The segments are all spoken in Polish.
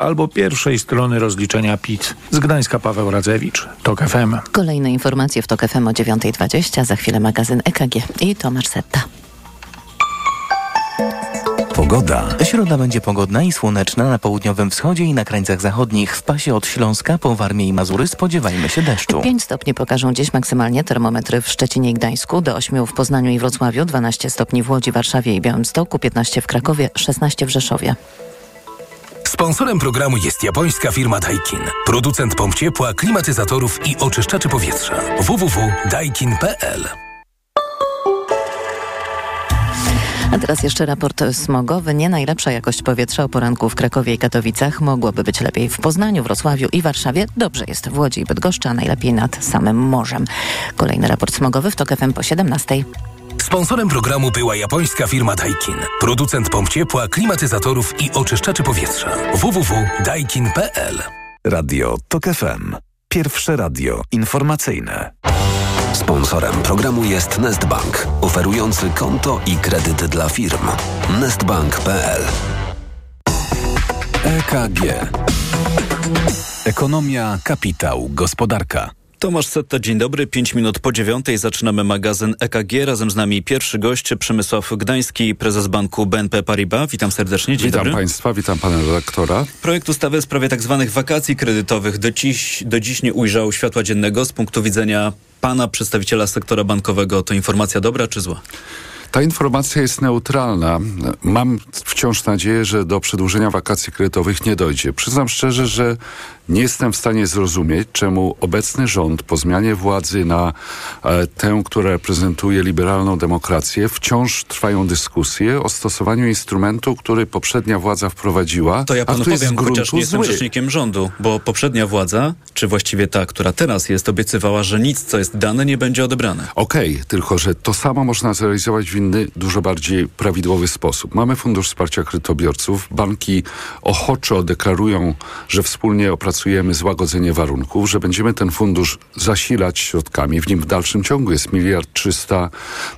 albo pierwszej strony rozliczenia PIT. Z Gdańska Paweł Radzewicz, TOK FM. Kolejne informacje w TOK FM o 9.20, za chwilę magazyn EKG i Tomasz Setta. Pogoda. Środa będzie pogodna i słoneczna na południowym wschodzie i na krańcach zachodnich. W pasie od Śląska po Warmię i Mazury spodziewajmy się deszczu. 5 stopni pokażą dziś maksymalnie termometry w Szczecinie i Gdańsku, do 8 w Poznaniu i Wrocławiu, 12 stopni w Łodzi, Warszawie i Białymstoku, 15 w Krakowie, 16 w Rzeszowie. Sponsorem programu jest japońska firma Daikin. Producent pomp ciepła, klimatyzatorów i oczyszczaczy powietrza. www.daikin.pl A teraz jeszcze raport smogowy. Nie najlepsza jakość powietrza o poranku w Krakowie i Katowicach. Mogłoby być lepiej w Poznaniu, Wrocławiu i Warszawie. Dobrze jest w Łodzi i Bydgoszczy, a najlepiej nad samym morzem. Kolejny raport smogowy w TOK FM po 17. Sponsorem programu była japońska firma Daikin. Producent pomp ciepła, klimatyzatorów i oczyszczaczy powietrza. www.daikin.pl Radio TOK FM. Pierwsze radio informacyjne. Sponsorem programu jest Nestbank, oferujący konto i kredyt dla firm. Nestbank.pl EKG Ekonomia, kapitał, gospodarka. Tomasz Setta, dzień dobry. Pięć minut po dziewiątej zaczynamy magazyn EKG. Razem z nami pierwszy gość Przemysław Gdański, prezes banku BNP Paribas. Witam serdecznie. Dzień witam dobry. Państwa, witam Pana redaktora. Projekt ustawy w sprawie tzw. Tak wakacji kredytowych do dziś, do dziś nie ujrzał światła dziennego. Z punktu widzenia Pana, przedstawiciela sektora bankowego, to informacja dobra czy zła? Ta informacja jest neutralna. Mam wciąż nadzieję, że do przedłużenia wakacji kredytowych nie dojdzie. Przyznam szczerze, że nie jestem w stanie zrozumieć, czemu obecny rząd po zmianie władzy na e, tę, która reprezentuje liberalną demokrację, wciąż trwają dyskusje o stosowaniu instrumentu, który poprzednia władza wprowadziła. To ja panu powiem, chociaż nie jestem zły. rzecznikiem rządu, bo poprzednia władza, czy właściwie ta, która teraz jest, obiecywała, że nic, co jest dane, nie będzie odebrane. Okej, tylko że to samo można zrealizować w inny, dużo bardziej prawidłowy sposób. Mamy Fundusz Wsparcia Kredytobiorców. Banki ochoczo deklarują, że wspólnie złagodzenie warunków, że będziemy ten fundusz zasilać środkami. W nim w dalszym ciągu jest miliard trzysta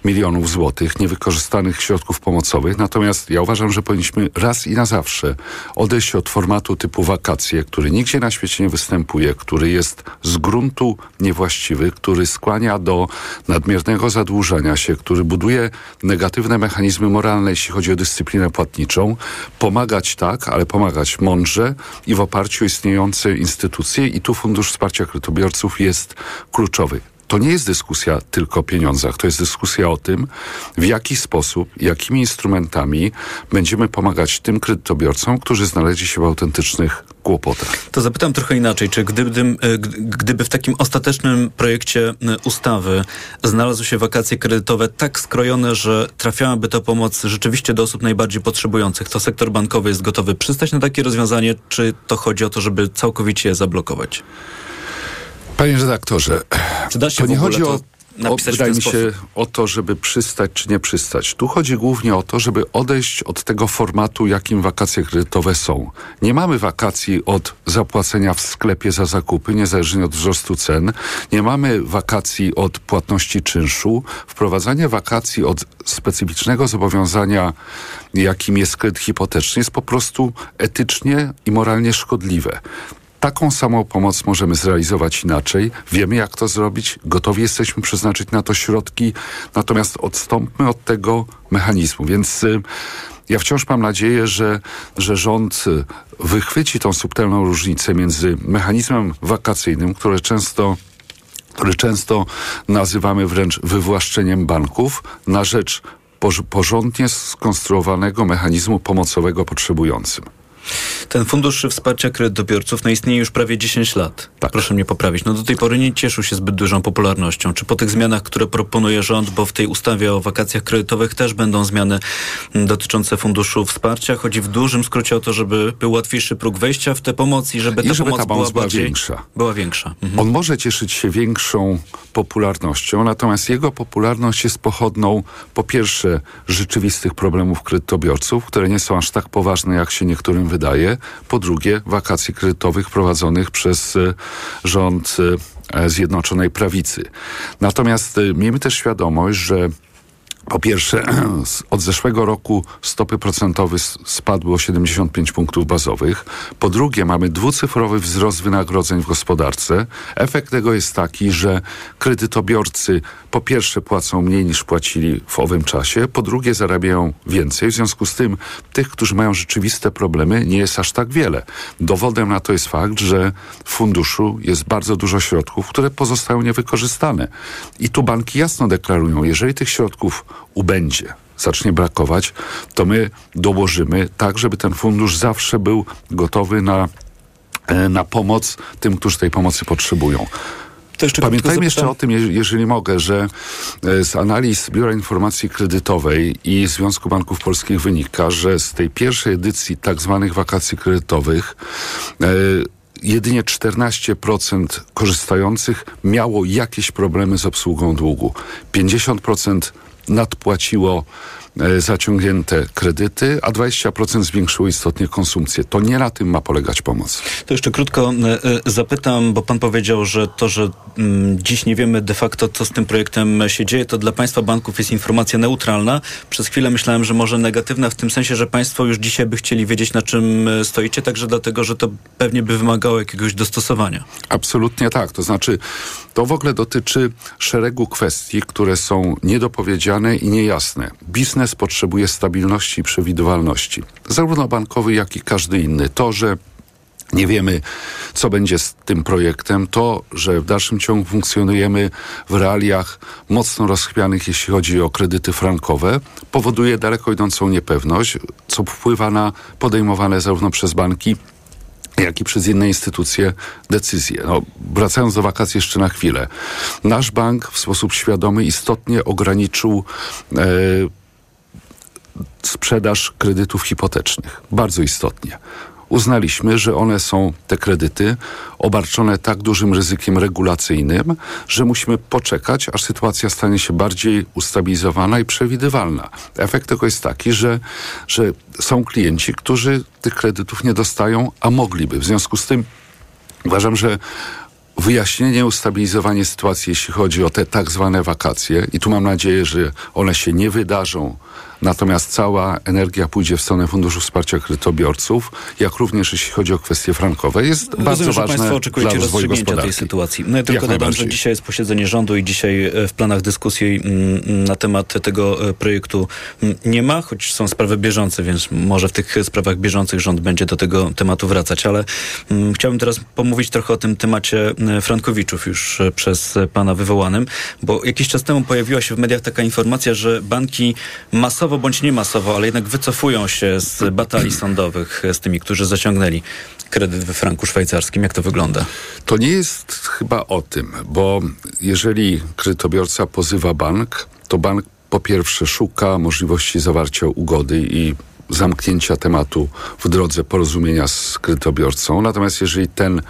milionów złotych niewykorzystanych środków pomocowych. Natomiast ja uważam, że powinniśmy raz i na zawsze odejść od formatu typu wakacje, który nigdzie na świecie nie występuje, który jest z gruntu niewłaściwy, który skłania do nadmiernego zadłużania się, który buduje negatywne mechanizmy moralne, jeśli chodzi o dyscyplinę płatniczą. Pomagać tak, ale pomagać mądrze i w oparciu o istniejące instytucje i tu Fundusz Wsparcia Kredytobiorców jest kluczowy. To nie jest dyskusja tylko o pieniądzach, to jest dyskusja o tym, w jaki sposób, jakimi instrumentami będziemy pomagać tym kredytobiorcom, którzy znaleźli się w autentycznych kłopotach. To zapytam trochę inaczej. Czy gdyby, e, gdyby w takim ostatecznym projekcie e, ustawy znalazły się wakacje kredytowe tak skrojone, że trafiałaby ta pomoc rzeczywiście do osób najbardziej potrzebujących, to sektor bankowy jest gotowy przystać na takie rozwiązanie, czy to chodzi o to, żeby całkowicie je zablokować? Panie redaktorze, to nie chodzi to o, napisać mi się, o to, żeby przystać czy nie przystać. Tu chodzi głównie o to, żeby odejść od tego formatu, jakim wakacje kredytowe są. Nie mamy wakacji od zapłacenia w sklepie za zakupy, niezależnie od wzrostu cen. Nie mamy wakacji od płatności czynszu. Wprowadzanie wakacji od specyficznego zobowiązania, jakim jest kredyt hipoteczny, jest po prostu etycznie i moralnie szkodliwe. Taką samą pomoc możemy zrealizować inaczej. Wiemy, jak to zrobić. Gotowi jesteśmy przeznaczyć na to środki. Natomiast odstąpmy od tego mechanizmu. Więc y, ja wciąż mam nadzieję, że, że rząd y, wychwyci tą subtelną różnicę między mechanizmem wakacyjnym, które często który często nazywamy wręcz wywłaszczeniem banków na rzecz porz- porządnie skonstruowanego mechanizmu pomocowego potrzebującym. Ten fundusz wsparcia kredytobiorców no, istnieje już prawie 10 lat. Tak. Proszę mnie poprawić. No do tej pory nie cieszył się zbyt dużą popularnością. Czy po tych zmianach, które proponuje rząd, bo w tej ustawie o wakacjach kredytowych też będą zmiany dotyczące funduszu wsparcia, chodzi w dużym skrócie o to, żeby był łatwiejszy próg wejścia w tę pomoc i żeby I ta żeby pomoc ta pomoc była była bardziej większa. Była większa. Mhm. On może cieszyć się większą popularnością, natomiast jego popularność jest pochodną po pierwsze rzeczywistych problemów kredytobiorców, które nie są aż tak poważne, jak się niektórym wydaje. Po drugie, wakacji kredytowych prowadzonych przez e, rząd e, Zjednoczonej Prawicy. Natomiast e, miejmy też świadomość, że Po pierwsze, od zeszłego roku stopy procentowe spadły o 75 punktów bazowych. Po drugie, mamy dwucyfrowy wzrost wynagrodzeń w gospodarce. Efekt tego jest taki, że kredytobiorcy po pierwsze płacą mniej niż płacili w owym czasie, po drugie zarabiają więcej. W związku z tym tych, którzy mają rzeczywiste problemy, nie jest aż tak wiele. Dowodem na to jest fakt, że w funduszu jest bardzo dużo środków, które pozostają niewykorzystane. I tu banki jasno deklarują, jeżeli tych środków ubędzie, zacznie brakować, to my dołożymy tak, żeby ten fundusz zawsze był gotowy na, e, na pomoc tym, którzy tej pomocy potrzebują. Jeszcze Pamiętajmy jeszcze o tym, je- jeżeli mogę, że e, z analiz Biura Informacji Kredytowej i Związku Banków Polskich wynika, że z tej pierwszej edycji tak zwanych wakacji kredytowych e, jedynie 14% korzystających miało jakieś problemy z obsługą długu. 50% nadpłaciło zaciągnięte kredyty, a 20% zwiększyło istotnie konsumpcję. To nie na tym ma polegać pomoc. To jeszcze krótko e, e, zapytam, bo pan powiedział, że to, że mm, dziś nie wiemy de facto, co z tym projektem się dzieje, to dla państwa banków jest informacja neutralna. Przez chwilę myślałem, że może negatywna w tym sensie, że państwo już dzisiaj by chcieli wiedzieć, na czym e, stoicie, także dlatego, że to pewnie by wymagało jakiegoś dostosowania. Absolutnie tak. To znaczy, to w ogóle dotyczy szeregu kwestii, które są niedopowiedziane i niejasne. Biznes potrzebuje stabilności i przewidywalności, zarówno bankowy, jak i każdy inny. To, że nie wiemy, co będzie z tym projektem, to, że w dalszym ciągu funkcjonujemy w realiach mocno rozchwianych, jeśli chodzi o kredyty frankowe, powoduje daleko idącą niepewność, co wpływa na podejmowane zarówno przez banki, jak i przez inne instytucje decyzje. No, wracając do wakacji jeszcze na chwilę. Nasz bank w sposób świadomy istotnie ograniczył e, sprzedaż kredytów hipotecznych. Bardzo istotnie. Uznaliśmy, że one są, te kredyty, obarczone tak dużym ryzykiem regulacyjnym, że musimy poczekać, aż sytuacja stanie się bardziej ustabilizowana i przewidywalna. Efekt tego jest taki, że, że są klienci, którzy tych kredytów nie dostają, a mogliby. W związku z tym uważam, że wyjaśnienie, ustabilizowanie sytuacji, jeśli chodzi o te tak zwane wakacje, i tu mam nadzieję, że one się nie wydarzą, natomiast cała energia pójdzie w stronę Funduszu Wsparcia Kredytobiorców, jak również jeśli chodzi o kwestie frankowe, jest bardzo Rozumiem, że ważne Państwo dla oczekujecie rozwoju rozstrzygnięcia tej sytuacji. No ja tylko dodam, że dzisiaj jest posiedzenie rządu i dzisiaj e, w planach dyskusji mm, na temat tego e, projektu mm, nie ma, choć są sprawy bieżące, więc może w tych sprawach bieżących rząd będzie do tego tematu wracać, ale mm, chciałbym teraz pomówić trochę o tym temacie e, Frankowiczów już przez pana wywołanym, bo jakiś czas temu pojawiła się w mediach taka informacja, że banki masowo bądź nie masowo, ale jednak wycofują się z batalii sądowych z tymi, którzy zaciągnęli kredyt we franku szwajcarskim. Jak to wygląda? To nie jest chyba o tym, bo jeżeli kredytobiorca pozywa bank, to bank po pierwsze szuka możliwości zawarcia ugody i zamknięcia tematu w drodze porozumienia z kredytobiorcą. Natomiast jeżeli ten e,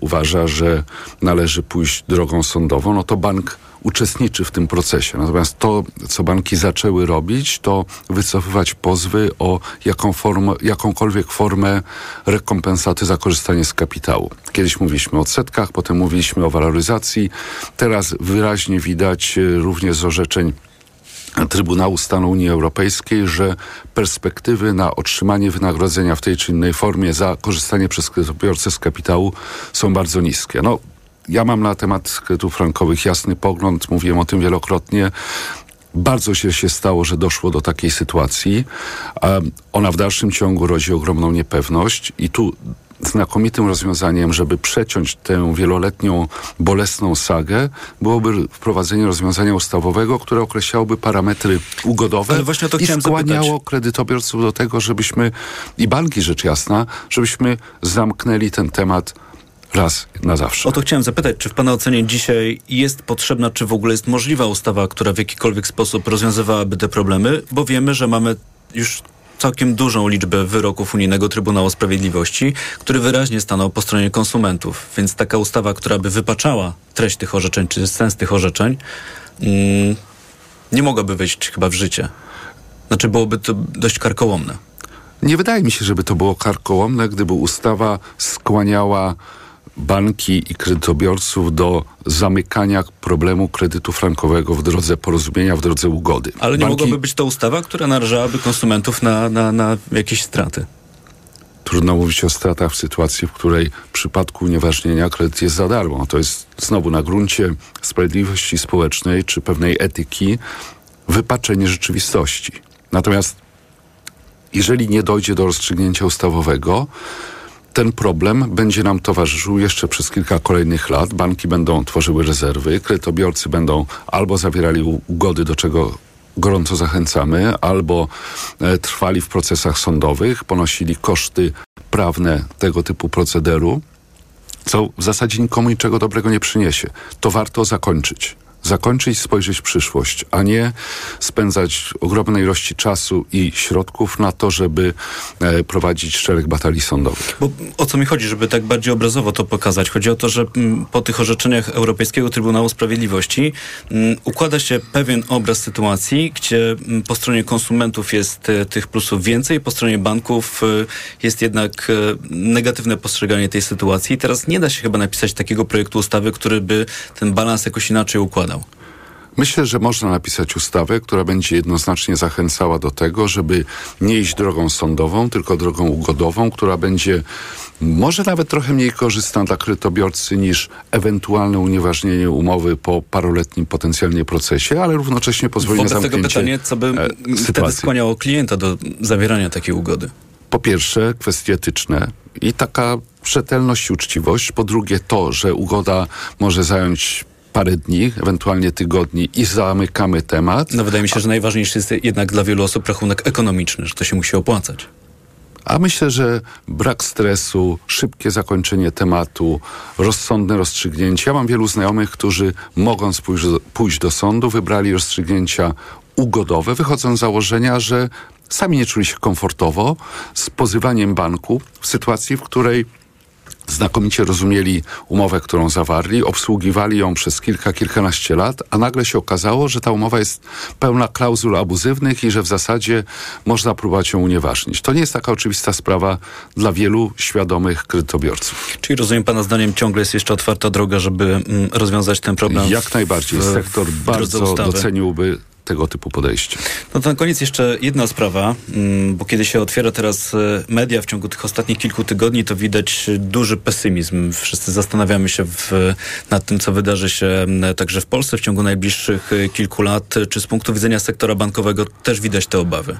uważa, że należy pójść drogą sądową, no to bank uczestniczy w tym procesie. Natomiast to, co banki zaczęły robić, to wycofywać pozwy o jaką jakąkolwiek formę rekompensaty za korzystanie z kapitału. Kiedyś mówiliśmy o odsetkach, potem mówiliśmy o waloryzacji. Teraz wyraźnie widać e, również z orzeczeń Trybunału Stanu Unii Europejskiej, że perspektywy na otrzymanie wynagrodzenia w tej czy innej formie za korzystanie przez kredytobiorcę z kapitału są bardzo niskie. No, ja mam na temat kredytów frankowych jasny pogląd, mówiłem o tym wielokrotnie. Bardzo źle się stało, że doszło do takiej sytuacji. Ona w dalszym ciągu rodzi ogromną niepewność i tu znakomitym rozwiązaniem, żeby przeciąć tę wieloletnią bolesną sagę, byłoby wprowadzenie rozwiązania ustawowego, które określałoby parametry ugodowe Ale właśnie to i skłaniało zapytać. kredytobiorców do tego, żebyśmy, i banki rzecz jasna, żebyśmy zamknęli ten temat raz na zawsze. O to chciałem zapytać, czy w Pana ocenie dzisiaj jest potrzebna, czy w ogóle jest możliwa ustawa, która w jakikolwiek sposób rozwiązywałaby te problemy, bo wiemy, że mamy już całkiem dużą liczbę wyroków Unijnego Trybunału Sprawiedliwości, który wyraźnie stanął po stronie konsumentów. Więc taka ustawa, która by wypaczała treść tych orzeczeń, czy sens tych orzeczeń, mm, nie mogłaby wejść chyba w życie. Znaczy byłoby to dość karkołomne. Nie wydaje mi się, żeby to było karkołomne, gdyby ustawa skłaniała banki i kredytobiorców do zamykania problemu kredytu frankowego w drodze porozumienia, w drodze ugody. Ale nie banki... mogłaby być to ustawa, która narażałaby konsumentów na, na, na jakieś straty. Trudno mówić o stratach w sytuacji, w której w przypadku unieważnienia kredyt jest za darmo. To jest znowu na gruncie sprawiedliwości społecznej czy pewnej etyki wypaczenie rzeczywistości. Natomiast jeżeli nie dojdzie do rozstrzygnięcia ustawowego, ten problem będzie nam towarzyszył jeszcze przez kilka kolejnych lat. Banki będą tworzyły rezerwy, kredytobiorcy będą albo zawierali ugody, do czego gorąco zachęcamy, albo e, trwali w procesach sądowych, ponosili koszty prawne tego typu procederu, co w zasadzie nikomu niczego dobrego nie przyniesie. To warto zakończyć zakończyć, spojrzeć w przyszłość, a nie spędzać ogromne ilości czasu i środków na to, żeby e, prowadzić szereg batalii sądowych. Bo o co mi chodzi, żeby tak bardziej obrazowo to pokazać? Chodzi o to, że mm, po tych orzeczeniach Europejskiego Trybunału Sprawiedliwości mm, układa się pewien obraz sytuacji, gdzie mm, po stronie konsumentów jest e, tych plusów więcej, po stronie banków e, jest jednak negatywne postrzeganie tej sytuacji. Teraz nie da się chyba napisać takiego projektu ustawy, który by ten balans jakoś inaczej układał. Myślę, że można napisać ustawę, która będzie jednoznacznie zachęcała do tego, żeby nie iść drogą sądową, tylko drogą ugodową, która będzie może nawet trochę mniej korzystna dla kredytobiorcy niż ewentualne unieważnienie umowy po paroletnim potencjalnie procesie, ale równocześnie pozwoli Wobec na zamknięcie tego pytanie, co by e, wtedy skłaniało klienta do zawierania takiej ugody? Po pierwsze, kwestie etyczne i taka rzetelność i uczciwość. Po drugie, to, że ugoda może zająć parę dni, ewentualnie tygodni i zamykamy temat. No wydaje mi się, że najważniejszy jest jednak dla wielu osób rachunek ekonomiczny, że to się musi opłacać. A myślę, że brak stresu, szybkie zakończenie tematu, rozsądne rozstrzygnięcia. Ja mam wielu znajomych, którzy mogąc pójść do, pójść do sądu, wybrali rozstrzygnięcia ugodowe, wychodząc z założenia, że sami nie czuli się komfortowo z pozywaniem banku w sytuacji, w której znakomicie rozumieli umowę, którą zawarli, obsługiwali ją przez kilka, kilkanaście lat, a nagle się okazało, że ta umowa jest pełna klauzul abuzywnych i że w zasadzie można próbować ją unieważnić. To nie jest taka oczywista sprawa dla wielu świadomych kredytobiorców. Czyli rozumiem Pana zdaniem ciągle jest jeszcze otwarta droga, żeby mm, rozwiązać ten problem? Jak najbardziej. W, Sektor bardzo doceniłby tego typu podejście. No to na koniec jeszcze jedna sprawa, mm, bo kiedy się otwiera teraz e, media w ciągu tych ostatnich kilku tygodni, to widać duży pesymizm. Wszyscy zastanawiamy się w, nad tym, co wydarzy się także w Polsce w ciągu najbliższych e, kilku lat. Czy z punktu widzenia sektora bankowego też widać te obawy?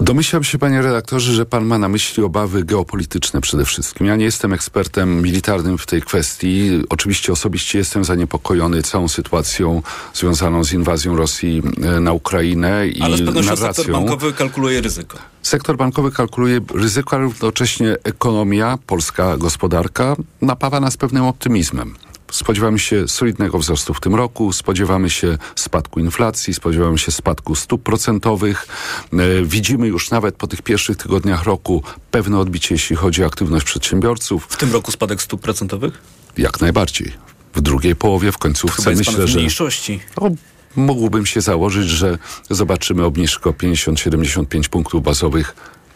Domyślam się, panie redaktorze, że pan ma na myśli obawy geopolityczne przede wszystkim. Ja nie jestem ekspertem militarnym w tej kwestii. Oczywiście osobiście jestem zaniepokojony całą sytuacją związaną z inwazją Rosji e, na Ukrainę i Ale z pewnością narracją. sektor bankowy kalkuluje ryzyko. Sektor bankowy kalkuluje ryzyko, ale równocześnie ekonomia, polska gospodarka napawa nas pewnym optymizmem. Spodziewamy się solidnego wzrostu w tym roku, spodziewamy się spadku inflacji, spodziewamy się spadku stóp procentowych. E, widzimy już nawet po tych pierwszych tygodniach roku pewne odbicie, jeśli chodzi o aktywność przedsiębiorców. W tym roku spadek stóp procentowych? Jak najbardziej. W drugiej połowie, w końcówce Chyba myślę, że... mniejszości. No, mógłbym się założyć, że zobaczymy obniżkę o 50-75 punktów bazowych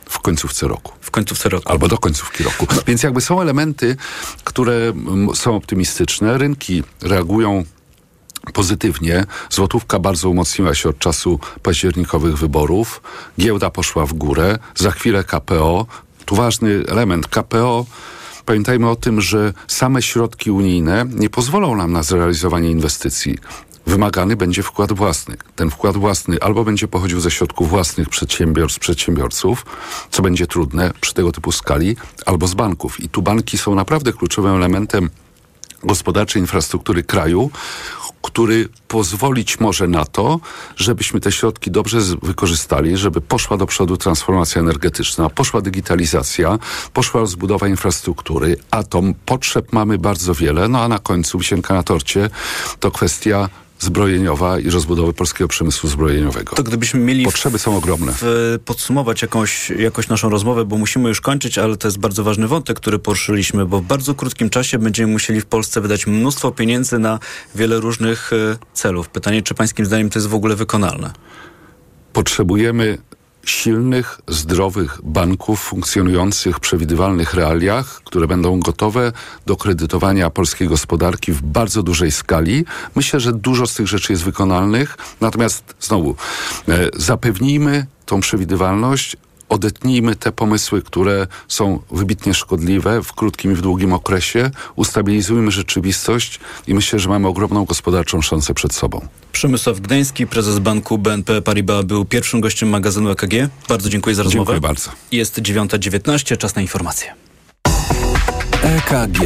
w końcówce roku. W końcówce roku. Albo do końcówki roku. No. Więc jakby są elementy, które mm, są optymistyczne. Rynki reagują pozytywnie. Złotówka bardzo umocniła się od czasu październikowych wyborów. Giełda poszła w górę. Za chwilę KPO. Tu ważny element. KPO Pamiętajmy o tym, że same środki unijne nie pozwolą nam na zrealizowanie inwestycji wymagany będzie wkład własny. Ten wkład własny albo będzie pochodził ze środków własnych przedsiębiorstw, przedsiębiorców, co będzie trudne przy tego typu skali, albo z banków. I tu banki są naprawdę kluczowym elementem gospodarczej infrastruktury kraju, który pozwolić może na to, żebyśmy te środki dobrze wykorzystali, żeby poszła do przodu transformacja energetyczna, poszła digitalizacja, poszła rozbudowa infrastruktury, a to potrzeb mamy bardzo wiele, no a na końcu wisienka na torcie to kwestia zbrojeniowa i rozbudowy polskiego przemysłu zbrojeniowego. To gdybyśmy mieli... Potrzeby są ogromne. W, podsumować jakąś, jakąś naszą rozmowę, bo musimy już kończyć, ale to jest bardzo ważny wątek, który poruszyliśmy, bo w bardzo krótkim czasie będziemy musieli w Polsce wydać mnóstwo pieniędzy na wiele różnych e, celów. Pytanie, czy pańskim zdaniem to jest w ogóle wykonalne? Potrzebujemy silnych, zdrowych banków funkcjonujących w przewidywalnych realiach, które będą gotowe do kredytowania polskiej gospodarki w bardzo dużej skali. Myślę, że dużo z tych rzeczy jest wykonalnych, natomiast znowu e, zapewnijmy tą przewidywalność, odetnijmy te pomysły, które są wybitnie szkodliwe w krótkim i w długim okresie, ustabilizujmy rzeczywistość i myślę, że mamy ogromną gospodarczą szansę przed sobą. Przemysław Gdański, prezes banku BNP Paribas, był pierwszym gościem magazynu EKG. Bardzo dziękuję za rozmowę. Dziękuję bardzo. Jest 9.19, czas na informacje. EKG.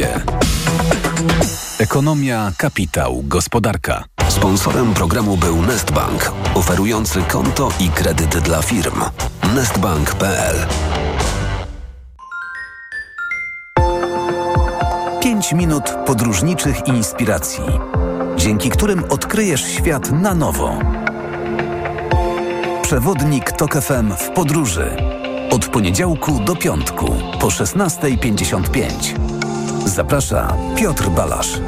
Ekonomia, kapitał, gospodarka. Sponsorem programu był Nestbank, oferujący konto i kredyt dla firm. Nestbank.pl 5 minut podróżniczych inspiracji, dzięki którym odkryjesz świat na nowo. Przewodnik TOK FM w podróży. Od poniedziałku do piątku po 16.55. Zaprasza Piotr Balasz.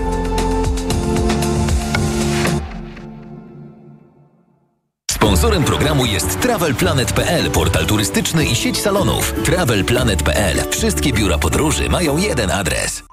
Sponsorem programu jest TravelPlanet.pl, portal turystyczny i sieć salonów. TravelPlanet.pl. Wszystkie biura podróży mają jeden adres.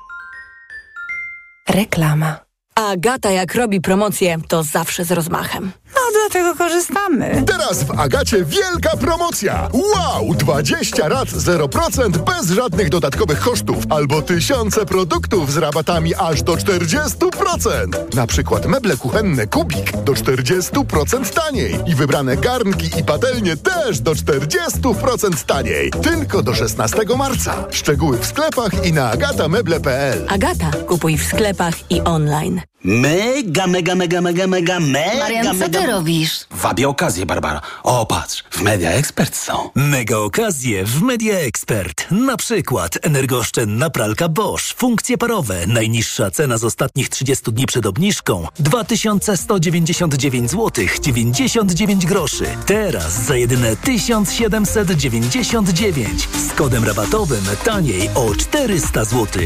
Reklama. Agata jak robi promocję, to zawsze z rozmachem. Dlatego korzystamy. Teraz w Agacie wielka promocja. Wow! 20 rat 0% bez żadnych dodatkowych kosztów albo tysiące produktów z rabatami aż do 40%. Na przykład meble kuchenne Kubik do 40% taniej i wybrane garnki i patelnie też do 40% taniej. Tylko do 16 marca. Szczegóły w sklepach i na agatameble.pl. Agata, kupuj w sklepach i online. Mega, mega, mega, mega, mega, mega, Marian, mega... ty robisz? Wabie okazję, Barbara. O, patrz, w Media Expert są. Mega okazje w Media Expert. Na przykład energooszczędna pralka Bosch, funkcje parowe, najniższa cena z ostatnich 30 dni przed obniżką 2199 zł 99 groszy. Teraz za jedyne 1799 z kodem rabatowym taniej o 400 zł.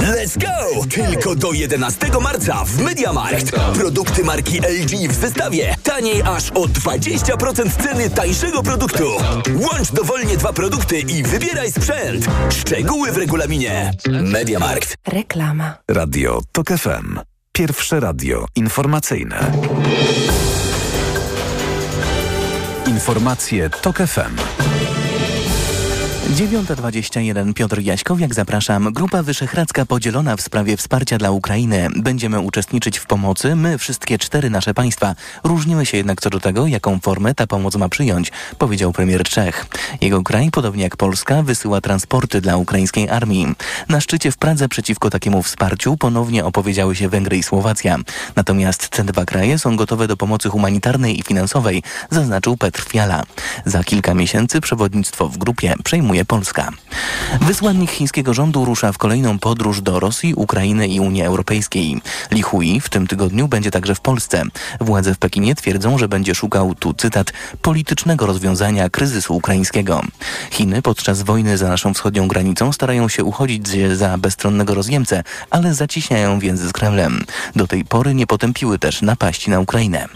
Let's go! Tylko do 11 marca w MediaMarkt. Produkty marki LG w zestawie. Taniej aż o 20% ceny tańszego produktu. Łącz dowolnie dwa produkty i wybieraj sprzęt. Szczegóły w regulaminie. MediaMarkt. Reklama. Radio TOK FM. Pierwsze radio informacyjne. Informacje TOK FM. 9.21 Piotr Jaśkowiak, zapraszam. Grupa Wyszehradzka podzielona w sprawie wsparcia dla Ukrainy. Będziemy uczestniczyć w pomocy, my, wszystkie cztery nasze państwa. Różnimy się jednak co do tego, jaką formę ta pomoc ma przyjąć, powiedział premier Czech. Jego kraj, podobnie jak Polska, wysyła transporty dla ukraińskiej armii. Na szczycie w Pradze przeciwko takiemu wsparciu ponownie opowiedziały się Węgry i Słowacja. Natomiast te dwa kraje są gotowe do pomocy humanitarnej i finansowej, zaznaczył Petr Fiala. Za kilka miesięcy przewodnictwo w grupie przejmuje Polska. Wysłannik chińskiego rządu rusza w kolejną podróż do Rosji, Ukrainy i Unii Europejskiej. Li Hui w tym tygodniu będzie także w Polsce. Władze w Pekinie twierdzą, że będzie szukał, tu cytat, politycznego rozwiązania kryzysu ukraińskiego. Chiny podczas wojny za naszą wschodnią granicą starają się uchodzić za bezstronnego rozjemcę, ale zaciśniają więzy z Kremlem. Do tej pory nie potępiły też napaści na Ukrainę.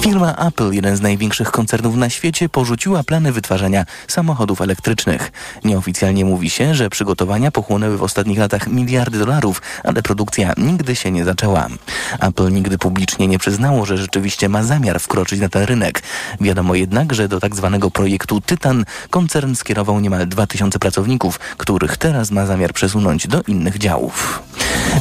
Firma Apple, jeden z największych koncernów na świecie, porzuciła plany wytwarzania samochodów elektrycznych. Nieoficjalnie mówi się, że przygotowania pochłonęły w ostatnich latach miliardy dolarów, ale produkcja nigdy się nie zaczęła. Apple nigdy publicznie nie przyznało, że rzeczywiście ma zamiar wkroczyć na ten rynek. Wiadomo jednak, że do tak zwanego projektu Tytan koncern skierował niemal 2000 pracowników, których teraz ma zamiar przesunąć do innych działów.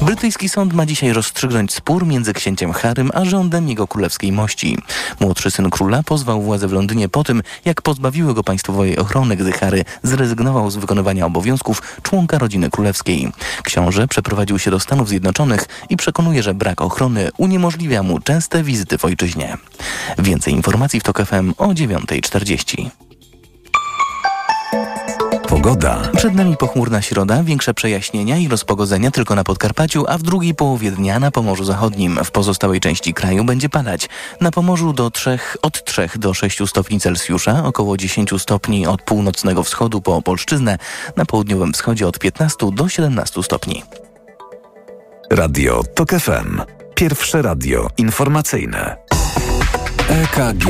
Brytyjski sąd ma dzisiaj rozstrzygnąć spór między księciem Harrym a rządem jego królewskiej mości. Młodszy syn króla pozwał władze w Londynie po tym, jak pozbawiły go państwowej ochrony, gdy Harry zrezygnował z wykonywania obowiązków członka rodziny królewskiej. Książę przeprowadził się do Stanów Zjednoczonych i przekonuje, że brak ochrony uniemożliwia mu częste wizyty w ojczyźnie. Więcej informacji w TOK FM o 9.40. Pogoda. Przed nami pochmurna środa, większe przejaśnienia i rozpogodzenia tylko na Podkarpaciu, a w drugiej połowie dnia na Pomorzu Zachodnim. W pozostałej części kraju będzie padać. Na Pomorzu do 3, od 3 do 6 stopni Celsjusza, około 10 stopni od północnego wschodu po Opolszczyznę, na południowym wschodzie od 15 do 17 stopni. Radio TOK FM. Pierwsze radio informacyjne. EKG.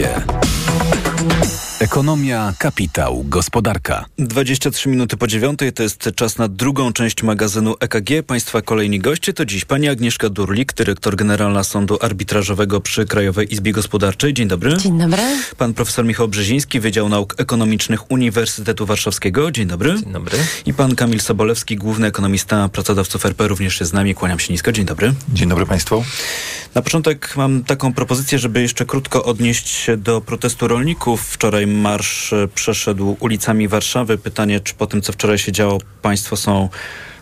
Ekonomia, kapitał, gospodarka. 23 minuty po dziewiątej to jest czas na drugą część magazynu EKG. Państwa kolejni goście to dziś pani Agnieszka Durlik, dyrektor generalna Sądu Arbitrażowego przy Krajowej Izbie Gospodarczej. Dzień dobry. Dzień dobry. Pan profesor Michał Brzeziński, Wydział Nauk Ekonomicznych Uniwersytetu Warszawskiego. Dzień dobry. Dzień dobry. I pan Kamil Sobolewski, główny ekonomista pracodawców RP, również jest z nami. Kłaniam się nisko. Dzień dobry. Dzień dobry Państwu. Na początek mam taką propozycję, żeby jeszcze krótko odnieść się do protestu rolników. Wczoraj marsz e, przeszedł ulicami Warszawy. Pytanie, czy po tym, co wczoraj się działo, Państwo są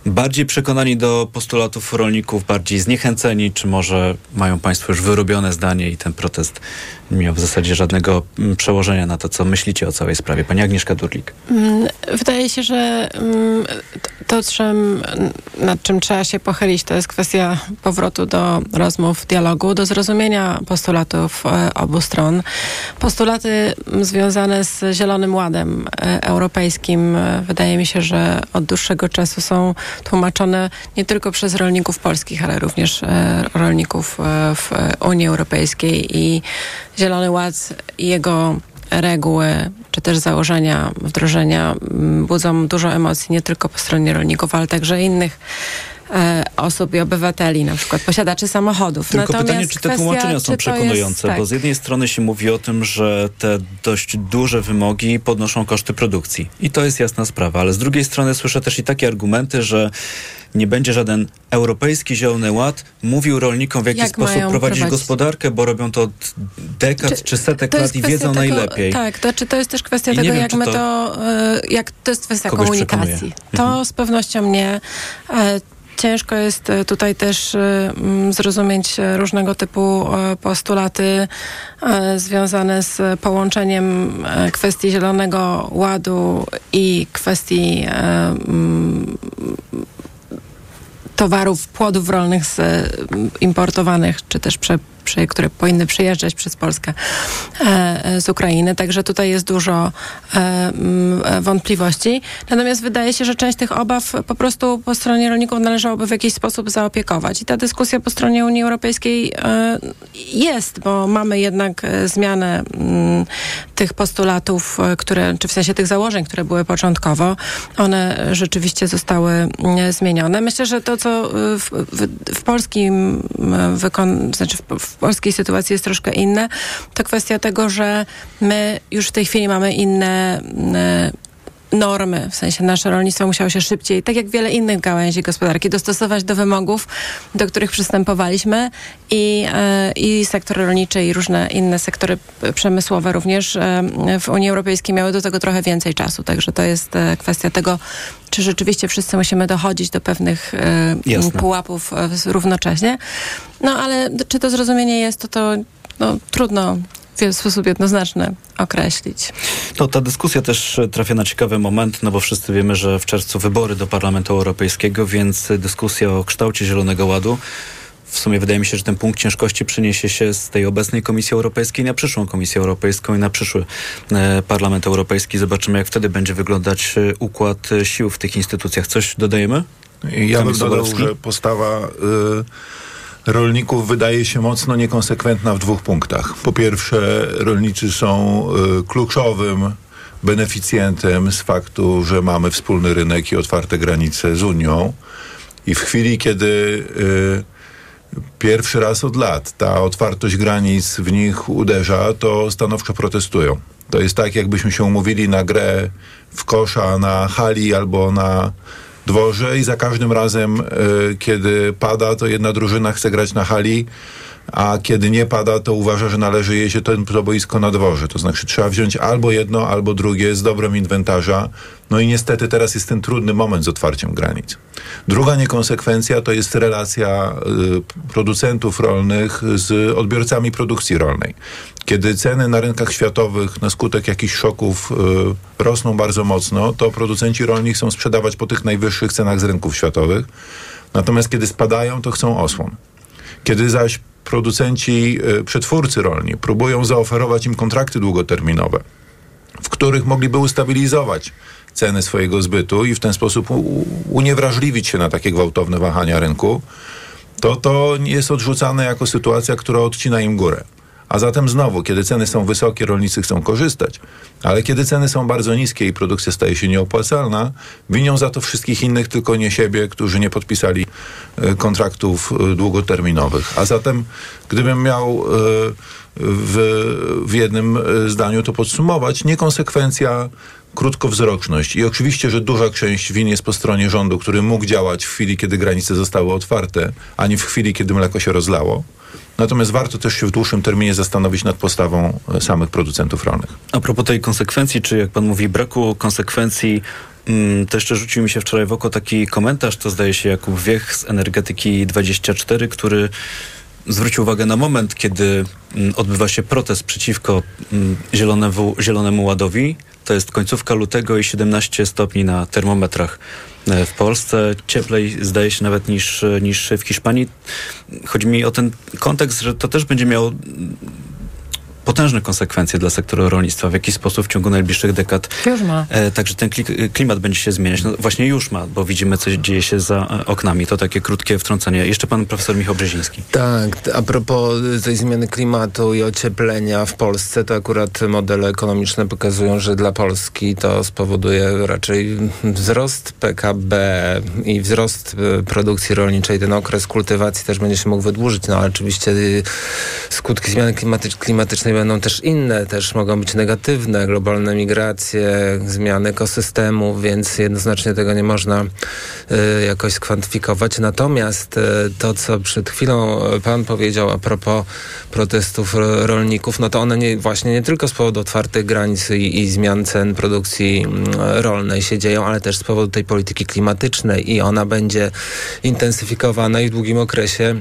bardziej przekonani do postulatów rolników, bardziej zniechęceni, czy może mają Państwo już wyrobione zdanie i ten protest miał w zasadzie żadnego mm, przełożenia na to, co myślicie o całej sprawie? Pani Agnieszka Durlik. Mm, Wydaje się, że mm, to, czym, nad czym trzeba się pochylić, to jest kwestia powrotu do rozmów, dialogu, do zrozumienia postulatów e, obu stron. Postulaty związane z Zielonym Ładem e, Europejskim e, wydaje mi się, że od dłuższego czasu są tłumaczone nie tylko przez rolników polskich, ale również rolników w Unii Europejskiej i Zielony Ład i jego reguły, czy też założenia, wdrożenia mm, budzą dużo emocji nie tylko po stronie rolników, ale także innych e, osób i obywateli, na przykład posiadaczy samochodów. Tylko Natomiast pytanie, czy te kwestia, tłumaczenia są przekonujące, jest, tak. bo z jednej strony się mówi o tym, że te dość duże wymogi podnoszą koszty produkcji. I to jest jasna sprawa, ale z drugiej strony słyszę też i takie argumenty, że nie będzie żaden europejski zielony ład mówił rolnikom, w jaki Jak sposób prowadzić prowadzić? gospodarkę, bo robią to od dekad czy, setek To lat i wiedzą tego, najlepiej. Tak, to, czy to jest też kwestia I tego, wiem, jak czy my to to, e, jak to jest kwestia komunikacji. przekonuje. To Mhm. z pewnością nie. E, Ciężko jest e, tutaj też zrozumieć różnego typu postulaty związane z połączeniem kwestii Zielonego Ładu i kwestii towarów, płodów rolnych z, e, importowanych, czy też prze, które powinny przyjeżdżać przez Polskę e, e, z Ukrainy. Także tutaj jest dużo e, m, e, wątpliwości. Natomiast wydaje się, że część tych obaw po prostu po stronie rolników należałoby w jakiś sposób zaopiekować. I ta dyskusja po stronie Unii Europejskiej jest, bo mamy jednak zmianę m, tych postulatów, które, czy w sensie tych założeń, które były początkowo. One rzeczywiście zostały mm, zmienione. Myślę, że to, co w, w, w polskim wykon, znaczy w, w polskiej sytuacji jest troszkę inne, to kwestia tego, że my już w tej chwili mamy inne normy, w sensie nasze rolnictwo musiało się szybciej, tak jak wiele innych gałęzi gospodarki, dostosować do wymogów, do których przystępowaliśmy i, e, i sektor rolniczy i różne inne sektory przemysłowe również e, w Unii Europejskiej miały do tego trochę więcej czasu, także to jest e, kwestia tego, czy rzeczywiście wszyscy musimy dochodzić do pewnych Jasne. pułapów równocześnie. No ale czy to zrozumienie jest, to to no, trudno w sposób jednoznaczny określić. To ta dyskusja też trafia na ciekawy moment, no bo wszyscy wiemy, że w czerwcu wybory do Parlamentu Europejskiego, więc dyskusja o kształcie Zielonego Ładu w sumie wydaje mi się, że ten punkt ciężkości przeniesie się z tej obecnej Komisji Europejskiej na przyszłą Komisję Europejską i na przyszły e, Parlament Europejski. Zobaczymy, jak wtedy będzie wyglądać e, układ e, sił w tych instytucjach. Coś dodajemy? Ja bym dodał, że postawa y, rolników wydaje się mocno niekonsekwentna w dwóch punktach. Po pierwsze, rolnicy są y, kluczowym beneficjentem z faktu, że mamy wspólny rynek i otwarte granice z Unią. I w chwili, kiedy y, pierwszy raz od lat ta otwartość granic w nich uderza, to stanowczo protestują. To jest tak, jakbyśmy się umówili na grę w kosza na hali albo na dworze i za każdym razem, y, kiedy pada, to jedna drużyna chce grać na hali, a kiedy nie pada, to uważa, że należy jej się ten to boisko na dworze. To znaczy trzeba wziąć albo jedno, albo drugie z dobrem inwentarza. No i niestety teraz jest ten trudny moment z otwarciem granic. Druga niekonsekwencja to jest relacja y, producentów rolnych z odbiorcami produkcji rolnej. Kiedy ceny na rynkach światowych na skutek jakichś szoków y, rosną bardzo mocno, to producenci rolni chcą sprzedawać po tych najwyższych cenach z rynków światowych. Natomiast kiedy spadają, to chcą osłon. Kiedy zaś producenci, y, przetwórcy rolni próbują zaoferować im kontrakty długoterminowe, w których mogliby ustabilizować ceny swojego zbytu i w ten sposób uniewrażliwić się na takie gwałtowne wahania rynku, to to jest odrzucane jako sytuacja, która odcina im górę. A zatem znowu, kiedy ceny są wysokie, rolnicy chcą korzystać, ale kiedy ceny są bardzo niskie i produkcja staje się nieopłacalna, winią za to wszystkich innych, tylko nie siebie, którzy nie podpisali e, kontraktów e, długoterminowych. A zatem, gdybym miał e, w, w jednym zdaniu to podsumować, niekonsekwencja krótkowzroczność. I oczywiście, że duża część win jest po stronie rządu, który mógł działać w chwili, kiedy granice zostały otwarte, a nie w chwili, kiedy mleko się rozlało. Natomiast warto też się w dłuższym terminie zastanowić nad postawą e, samych producentów rolnych. A propos tej konsekwencji, czy jak pan mówi, braku konsekwencji, mm, to jeszcze rzucił mi się wczoraj w oko taki komentarz, to zdaje się Jakub Wiech z Energetyki 24, który zwrócił uwagę na moment, kiedy mm, odbywa się protest przeciwko mm, zielonemu, zielonemu ładowi. To jest końcówka lutego i 17 stopni na termometrach w Polsce. Cieplej zdaje się nawet niż, niż w Hiszpanii. Chodzi mi o ten kontekst, że to też będzie miało potężne konsekwencje dla sektora rolnictwa, w jaki sposób w ciągu najbliższych dekad Już ma. e, także ten kli- klimat będzie się zmieniać. No właśnie już ma, bo widzimy, co dzieje się za e, oknami. To takie krótkie wtrącenie. Jeszcze pan profesor Michał Brzeziński. Tak, a propos tej zmiany klimatu i ocieplenia w Polsce, to akurat modele ekonomiczne pokazują, że dla Polski to spowoduje raczej wzrost PKB i wzrost e, produkcji rolniczej. Ten okres kultywacji też będzie się mógł wydłużyć, no ale oczywiście y, skutki zmiany klimatycz- klimatycznej będą też inne, też mogą być negatywne, globalne migracje, zmiany ekosystemu, więc jednoznacznie tego nie można y, jakoś skwantyfikować. Natomiast y, to, co przed chwilą y, pan powiedział a propos protestów ro- rolników, no to one nie, właśnie nie tylko z powodu otwartych granic i, i zmian cen produkcji mm, rolnej się dzieją, ale też z powodu tej polityki klimatycznej i ona będzie intensyfikowana i w długim okresie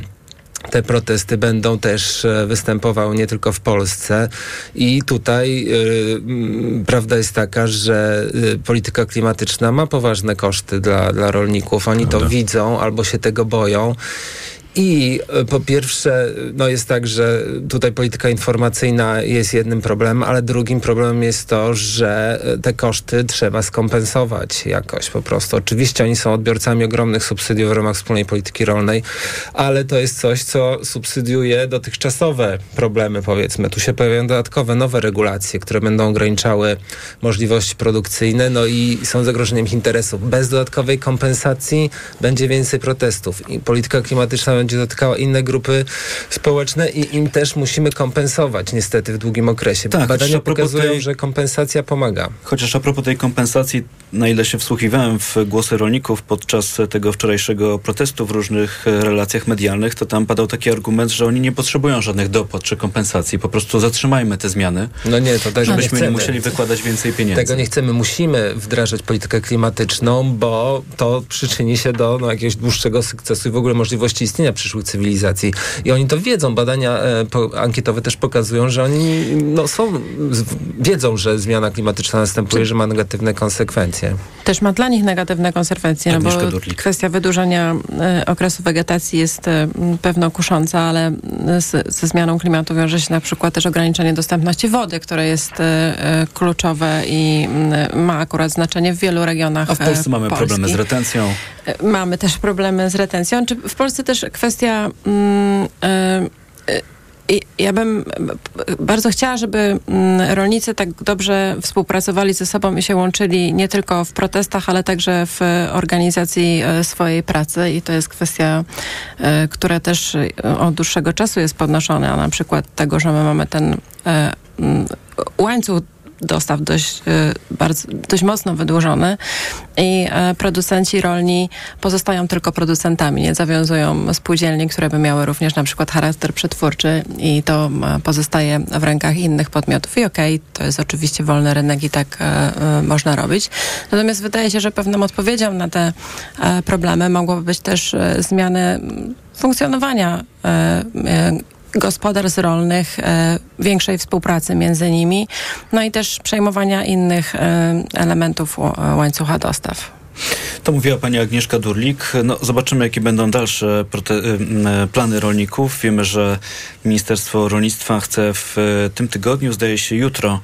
te protesty będą też e, występowały nie tylko w Polsce i tutaj y, mm, prawda jest taka, że y, polityka klimatyczna ma poważne koszty dla, dla rolników. Oni to widzą albo się tego boją. I e, po pierwsze, no jest tak, że tutaj polityka informacyjna jest jednym problemem, ale drugim problemem jest to, że e, te koszty trzeba skompensować jakoś po prostu. Oczywiście oni są odbiorcami ogromnych subsydiów w ramach wspólnej polityki rolnej, ale to jest coś, co subsydiuje dotychczasowe problemy, powiedzmy. Tu się pojawiają dodatkowe, nowe regulacje, które będą ograniczały możliwości produkcyjne, no i są zagrożeniem ich interesów. Bez dodatkowej kompensacji będzie więcej protestów i polityka klimatyczna będzie dotykała inne grupy społeczne i im też musimy kompensować niestety w długim okresie. Tak, Badania pokazują, tej- że kompensacja pomaga. Chociaż a propos tej kompensacji, na ile się wsłuchiwałem w głosy rolników podczas tego wczorajszego protestu w różnych e, relacjach medialnych, to tam padał taki argument, że oni nie potrzebują żadnych dopłat czy kompensacji. Po prostu zatrzymajmy te zmiany. No nie, to tego Żebyśmy nie nie musieli wykładać więcej pieniędzy. Tego nie chcemy. Musimy wdrażać politykę klimatyczną, bo to przyczyni się do no, jakiegoś dłuższego sukcesu i w ogóle możliwości istnienia przyszłych cywilizacji. I oni to wiedzą. Badania e, po, ankietowe też pokazują, że oni no, są, z, wiedzą, że zmiana klimatyczna następuje, że ma negatywne konsekwencje. Też ma dla nich negatywne konsekwencje, no bo Durlik. kwestia wydłużenia e, okresu wegetacji jest e, pewno kusząca, ale z, ze zmianą klimatu wiąże się na przykład też ograniczenie dostępności wody, które jest kluczowe i ma akurat znaczenie w wielu regionach A w Polsce e, mamy Polski. problemy z retencją. E, Mamy też problemy z retencją. Czy w Polsce też kwestia. Mm, e, e, ja bym bardzo chciała, żeby mm, rolnicy tak dobrze współpracowali ze sobą i się łączyli nie tylko w protestach, ale także w organizacji e, swojej pracy. I to jest kwestia, która też od dłuższego czasu jest podnoszona. Na przykład tego, że my mamy ten łańcuch dostaw dość, e, bardzo, dość mocno wydłużony i e, producenci rolni pozostają tylko producentami, nie zawiązują spółdzielni, które by miały również na przykład charakter przetwórczy i to e, pozostaje w rękach innych podmiotów i okej, to jest oczywiście wolny rynek i tak można robić. Natomiast wydaje się, że pewną odpowiedzią na te problemy mogłoby być też zmiany mm, funkcjonowania gospodarstw rolnych, e, większej współpracy między nimi, no i też przejmowania innych e, elementów ł- łańcucha dostaw. To mówiła pani Agnieszka Durlik. No, zobaczymy, jakie będą dalsze e, plany rolników. Wiemy, że Ministerstwo Rolnictwa chce w e, tym tygodniu, zdaje się jutro,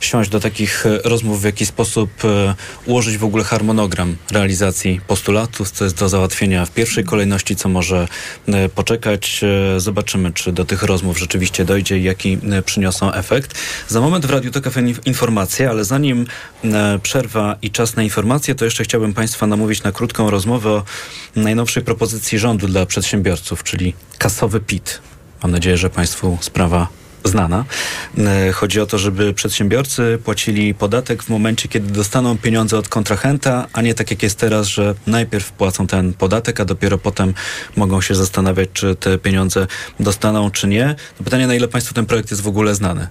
siąść do takich e, rozmów, w jaki sposób e, ułożyć w ogóle harmonogram realizacji postulatów, co jest do załatwienia w pierwszej kolejności, co może e, poczekać. Zobaczymy, czy do tych rozmów rzeczywiście dojdzie i jaki przyniosą efekt. Za moment w Radiu Tok informacje, ale zanim przerwa i czas na informacje, to jeszcze chciałbym Państwa namówić na krótką rozmowę o najnowszej propozycji rządu dla przedsiębiorców, czyli kasowy PIT. Mam nadzieję, że Państwu sprawa znana. E, Chodzi o to, żeby przedsiębiorcy płacili podatek w momencie, kiedy dostaną pieniądze od kontrahenta, a nie tak jak jest teraz, że najpierw płacą ten podatek, a dopiero potem mogą się zastanawiać, czy te pieniądze dostaną, czy nie. No pytanie, na ile Państwu ten projekt jest w ogóle znany?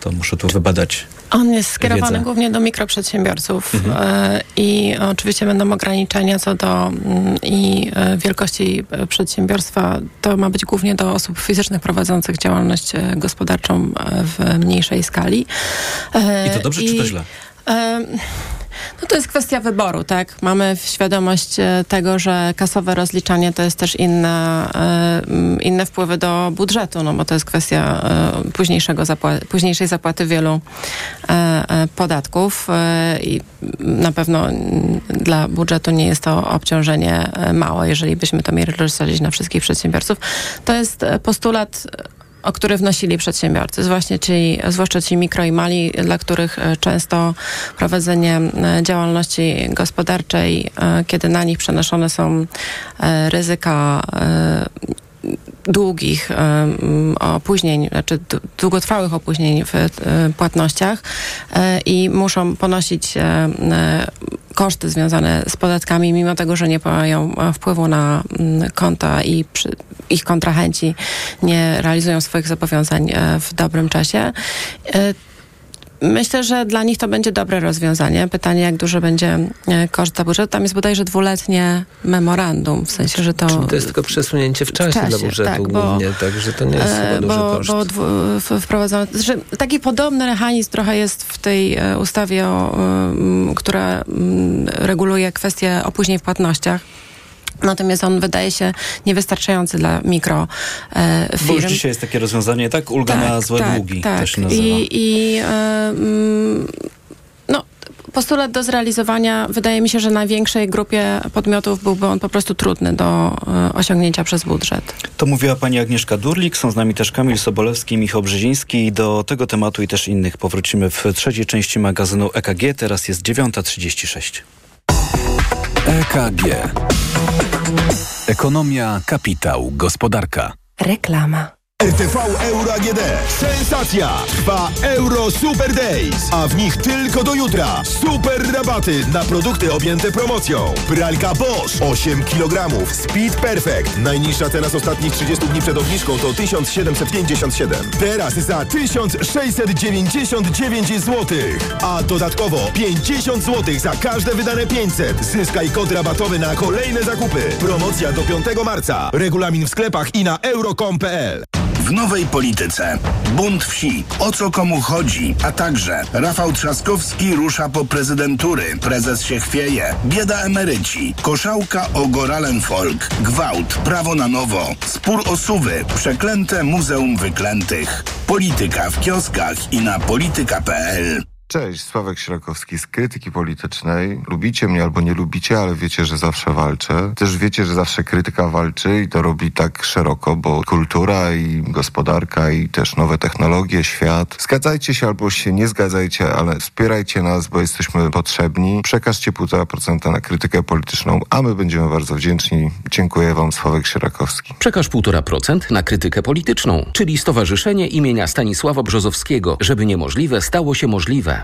To muszę tu wybadać. On jest skierowany głównie do mikroprzedsiębiorców Mhm. e, i oczywiście będą ograniczenia co do mm, i e, wielkości e, przedsiębiorstwa. To ma być głównie do osób fizycznych prowadzących działalność gospodarczą w mniejszej skali. I to dobrze, czy to i- źle? No to jest kwestia wyboru, tak? Mamy świadomość e, tego, że kasowe rozliczanie to jest też inne, inne wpływy do budżetu, no bo to jest kwestia e, późniejszego zapła- późniejszej zapłaty wielu e, podatków i na pewno dla budżetu nie jest to obciążenie małe, jeżeli byśmy to mieli rozsadzić na wszystkich przedsiębiorców. To jest postulat o który wnosili przedsiębiorcy, właśnie ci, zwłaszcza ci mikro i mali, dla których e, często prowadzenie e, działalności gospodarczej, e, kiedy na nich przenoszone są ryzyka długich opóźnień, znaczy długotrwałych opóźnień w e, płatnościach e, i muszą ponosić e, koszty związane z podatkami, mimo tego, że nie mają wpływu na mm, konta i przy, ich kontrahenci nie realizują swoich zobowiązań w dobrym czasie. Myślę, że dla nich to będzie dobre rozwiązanie. Pytanie, jak duży będzie e, koszt za budżet. Tam jest bodajże dwuletnie memorandum, w sensie, że to... Czyli to jest tylko przesunięcie w czasie, dla budżetu tak, bo- głównie, także to nie jest E, chyba duży bo, koszt. bo dwu, w- wprowadzono, taki podobny mechanizm trochę jest w tej e, ustawie, o, która reguluje kwestie opóźnień w płatnościach. Natomiast on wydaje się niewystarczający dla mikro e, Bo już dzisiaj jest takie rozwiązanie, tak? Ulga na złe tak, długi. Tak. To się nazywa. I, i e, mm, no, postulat do zrealizowania wydaje mi się, że największej grupie podmiotów byłby on po prostu trudny do e, osiągnięcia przez budżet. To mówiła pani Agnieszka Durlik, są z nami też Kamil Sobolewski, Michał Brzeziński. Do tego tematu i też innych powrócimy w trzeciej części magazynu EKG. Teraz jest 9.36. EKG. Ekonomia, kapitał, gospodarka. Reklama. RTV Euro AGD. Sensacja! Trwa Euro Super Days, a w nich tylko do jutra super rabaty na produkty objęte promocją. Pralka Bosch 8 kg Speed Perfect. Najniższa teraz ostatnich 30 dni przed obniżką to 1757. Teraz za 1699 zł. A dodatkowo 50 zł za każde wydane 500. Zyskaj kod rabatowy na kolejne zakupy. Promocja do 5 marca. Regulamin w sklepach i na euro.com.pl. W nowej polityce. Bunt wsi. O co komu chodzi? A także Rafał Trzaskowski rusza po prezydentury. Prezes się chwieje. Bieda emeryci. Koszałka o Goralenfolk. Gwałt. Prawo na nowo. Spór o suwy. Przeklęte Muzeum Wyklętych. Polityka w kioskach i na polityka.pl. Cześć, Sławek Śrakowski z Krytyki Politycznej. Lubicie mnie albo nie lubicie, ale wiecie, że zawsze walczę. Też wiecie, że zawsze krytyka walczy i to robi tak szeroko, bo kultura i gospodarka i też nowe technologie, świat. Zgadzajcie się albo się nie zgadzajcie, ale wspierajcie nas, bo jesteśmy potrzebni. Przekażcie 1,5% na krytykę polityczną, a my będziemy bardzo wdzięczni. Dziękuję wam, Sławek Śrakowski. Przekaż 1,5% na krytykę polityczną, czyli Stowarzyszenie imienia Stanisława Brzozowskiego, żeby niemożliwe stało się możliwe.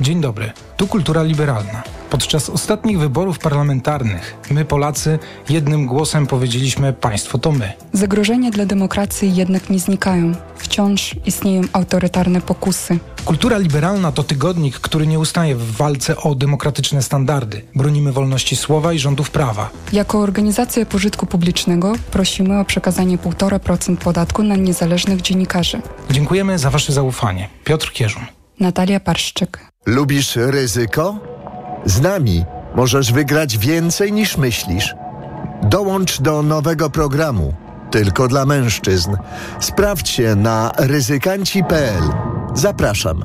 Dzień dobry, tu Kultura Liberalna. Podczas ostatnich wyborów parlamentarnych my, Polacy, jednym głosem powiedzieliśmy: Państwo to my. Zagrożenia dla demokracji jednak nie znikają. Wciąż istnieją autorytarne pokusy. Kultura Liberalna to tygodnik, który nie ustaje w walce o demokratyczne standardy. Bronimy wolności słowa i rządów prawa. Jako organizacja pożytku publicznego prosimy o przekazanie 1,5% podatku na niezależnych dziennikarzy. Dziękujemy za Wasze zaufanie. Piotr Kierzun. Natalia Parszczyk. Lubisz ryzyko? Z nami możesz wygrać więcej niż myślisz. Dołącz do nowego programu. Tylko dla mężczyzn. Sprawdź się na ryzykanci.pl. Zapraszam.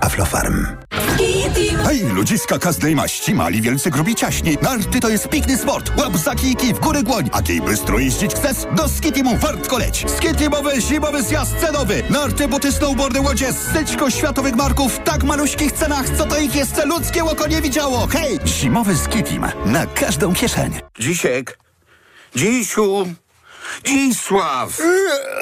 Aflofarm. Hej, ludziska każdej maści, mali, wielcy, grubi, ciaśni. Narty to jest piękny sport. Łap za kijki, w górę dłoń. A kiej bystro jeździć chcesz? Do Skitimu wartko leć. Skitimowy zimowy zjazd cenowy. Narty, buty, snowboardy, łodzie, styczko światowych marków w tak maluśkich cenach, co to ich jeszcze ludzkie oko nie widziało. Hej, zimowy Skitim. Na każdą kieszeń. Dzisiek, Dzisiu, Dzisław!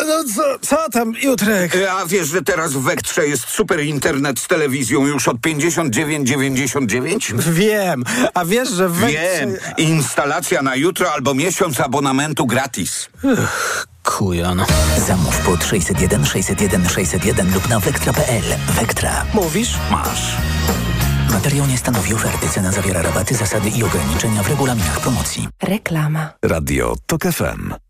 No co, co tam, Jutrek? A wiesz, że teraz w Wektrze jest super internet z telewizją już od 59,99? Wiem, a wiesz, że w Wektrze... Wiem, instalacja na jutro albo miesiąc abonamentu gratis. Ech, kujon. Zamów pod 601 601 601 lub na wektra.pl. Wektra. Mówisz? Masz. Materiał nie stanowi oferty. Cena zawiera rabaty, zasady i ograniczenia w regulaminach promocji. Reklama. Radio TOK FM.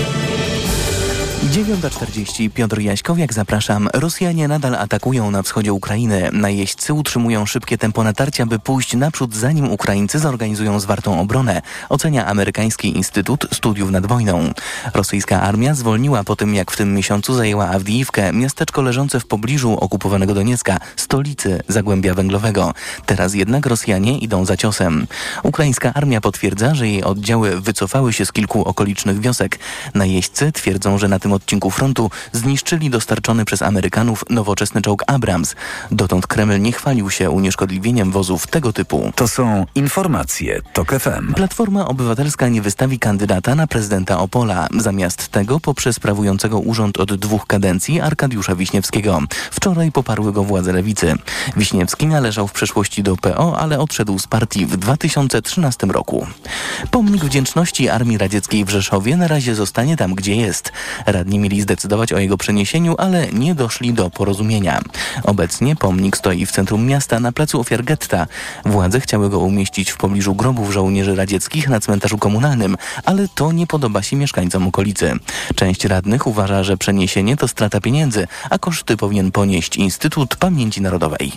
9.40 Piotr Jaśkowiak, zapraszam. Rosjanie nadal atakują na wschodzie Ukrainy. Najeźdźcy utrzymują szybkie tempo natarcia, by pójść naprzód, zanim Ukraińcy zorganizują zwartą obronę, ocenia amerykański Instytut Studiów nad Wojną. Rosyjska armia zwolniła po tym, jak w tym miesiącu zajęła Awdijiwkę, miasteczko leżące w pobliżu okupowanego Doniecka, stolicy Zagłębia Węglowego. Teraz jednak Rosjanie idą za ciosem. Ukraińska armia potwierdza, że jej oddziały wycofały się z kilku okolicznych wiosek. Najeźdźcy twierdzą, że na tym odcinku frontu zniszczyli dostarczony przez Amerykanów nowoczesny czołg Abrams. Dotąd Kreml nie chwalił się unieszkodliwieniem wozów tego typu. To są informacje TOK FM. Platforma Obywatelska nie wystawi kandydata na prezydenta Opola. Zamiast tego poprzez sprawującego urząd od dwóch kadencji Arkadiusza Wiśniewskiego. Wczoraj poparły go władze lewicy. Wiśniewski należał w przeszłości do PO, ale odszedł z partii w 2013 roku. Pomnik wdzięczności Armii Radzieckiej w Rzeszowie na razie zostanie tam, gdzie jest. Radni mieli zdecydować o jego przeniesieniu, ale nie doszli do porozumienia. Obecnie pomnik stoi w centrum miasta na placu ofiar getta. Władze chciały go umieścić w pobliżu grobów żołnierzy radzieckich na cmentarzu komunalnym, ale to nie podoba się mieszkańcom okolicy. Część radnych uważa, że przeniesienie to strata pieniędzy, a koszty powinien ponieść Instytut Pamięci Narodowej.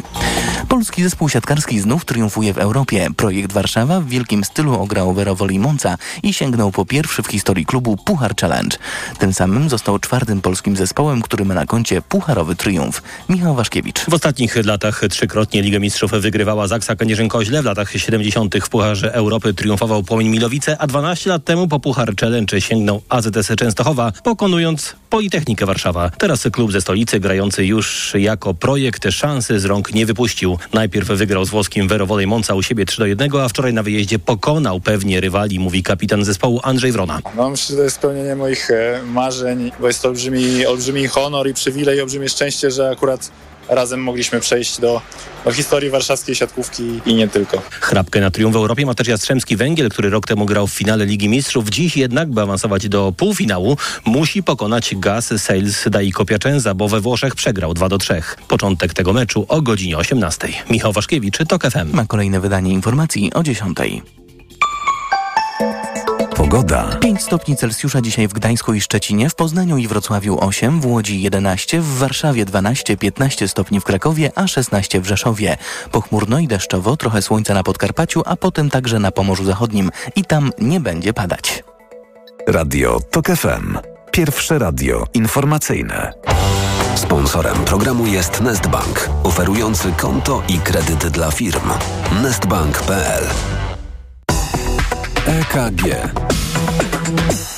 Polski zespół siatkarski znów triumfuje w Europie. Projekt Warszawa w wielkim stylu ograł Werowoli Monca i sięgnął po pierwszy w historii klubu Puchar Challenge. Tym samym został czwartym polskim zespołem, który ma na koncie pucharowy triumf. Michał Waszkiewicz. W ostatnich latach trzykrotnie Ligę Mistrzów wygrywała Zaksa Kędzierzyn-Koźle. W latach 70. w Pucharze Europy triumfował Płomień Milowice, a 12 lat temu po Puchar Challenge sięgnął AZS Częstochowa, pokonując Politechnikę Warszawa. Teraz klub ze stolicy, grający już jako projekt, szansy z rąk nie wypuścił. Najpierw wygrał z włoskim Werowolej Monca u siebie 3 do 1, a wczoraj na wyjeździe pokonał pewnie rywali, mówi kapitan zespołu Andrzej Wrona. No myślę, że to jest spełnienie moich e, marzeń, bo jest to olbrzymi, olbrzymi honor i przywilej, olbrzymie szczęście, że akurat razem mogliśmy przejść do, do historii warszawskiej siatkówki i nie tylko. Chrapkę na triumf w Europie ma też Jastrzębski Węgiel, który rok temu grał w finale Ligi Mistrzów. Dziś jednak, by awansować do półfinału, musi pokonać Gaz Sales Daiko Piacenza, bo we Włoszech przegrał 2 do 3. Początek tego meczu o godzinie 18. Michał Waszkiewicz, TOK FM. Ma kolejne wydanie informacji o 10. Pogoda. 5 stopni Celsjusza dzisiaj w Gdańsku i Szczecinie, w Poznaniu i Wrocławiu 8, w Łodzi 11, w Warszawie 12, 15 stopni w Krakowie, a 16 w Rzeszowie. Pochmurno i deszczowo, trochę słońca na Podkarpaciu, a potem także na Pomorzu Zachodnim i tam nie będzie padać. Radio TOK FM. Pierwsze radio informacyjne. Sponsorem programu jest Nestbank, oferujący konto i kredyt dla firm. Nestbank.pl EKG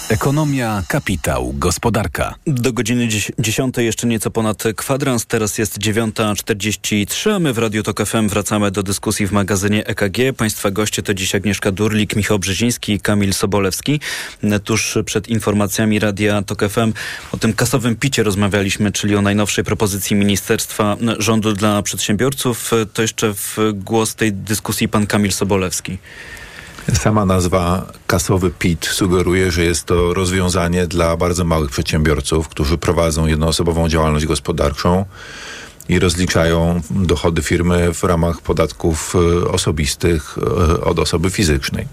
Ekonomia, kapitał, gospodarka. Do godziny 10 jeszcze nieco ponad kwadrans, teraz jest 9.43, a my w Radiu Tok FM wracamy do dyskusji w magazynie EKG. Państwa goście to dziś Agnieszka Durlik, Michał Brzeziński i Kamil Sobolewski. Tuż przed informacjami Radia Tok FM o tym kasowym picie rozmawialiśmy, czyli o najnowszej propozycji Ministerstwa Rządu dla Przedsiębiorców. To jeszcze w głos tej dyskusji pan Kamil Sobolewski. Sama nazwa kasowy PIT sugeruje, że jest to rozwiązanie dla bardzo małych przedsiębiorców, którzy prowadzą jednoosobową działalność gospodarczą i rozliczają dochody firmy w ramach podatków e, osobistych e, od osoby fizycznej.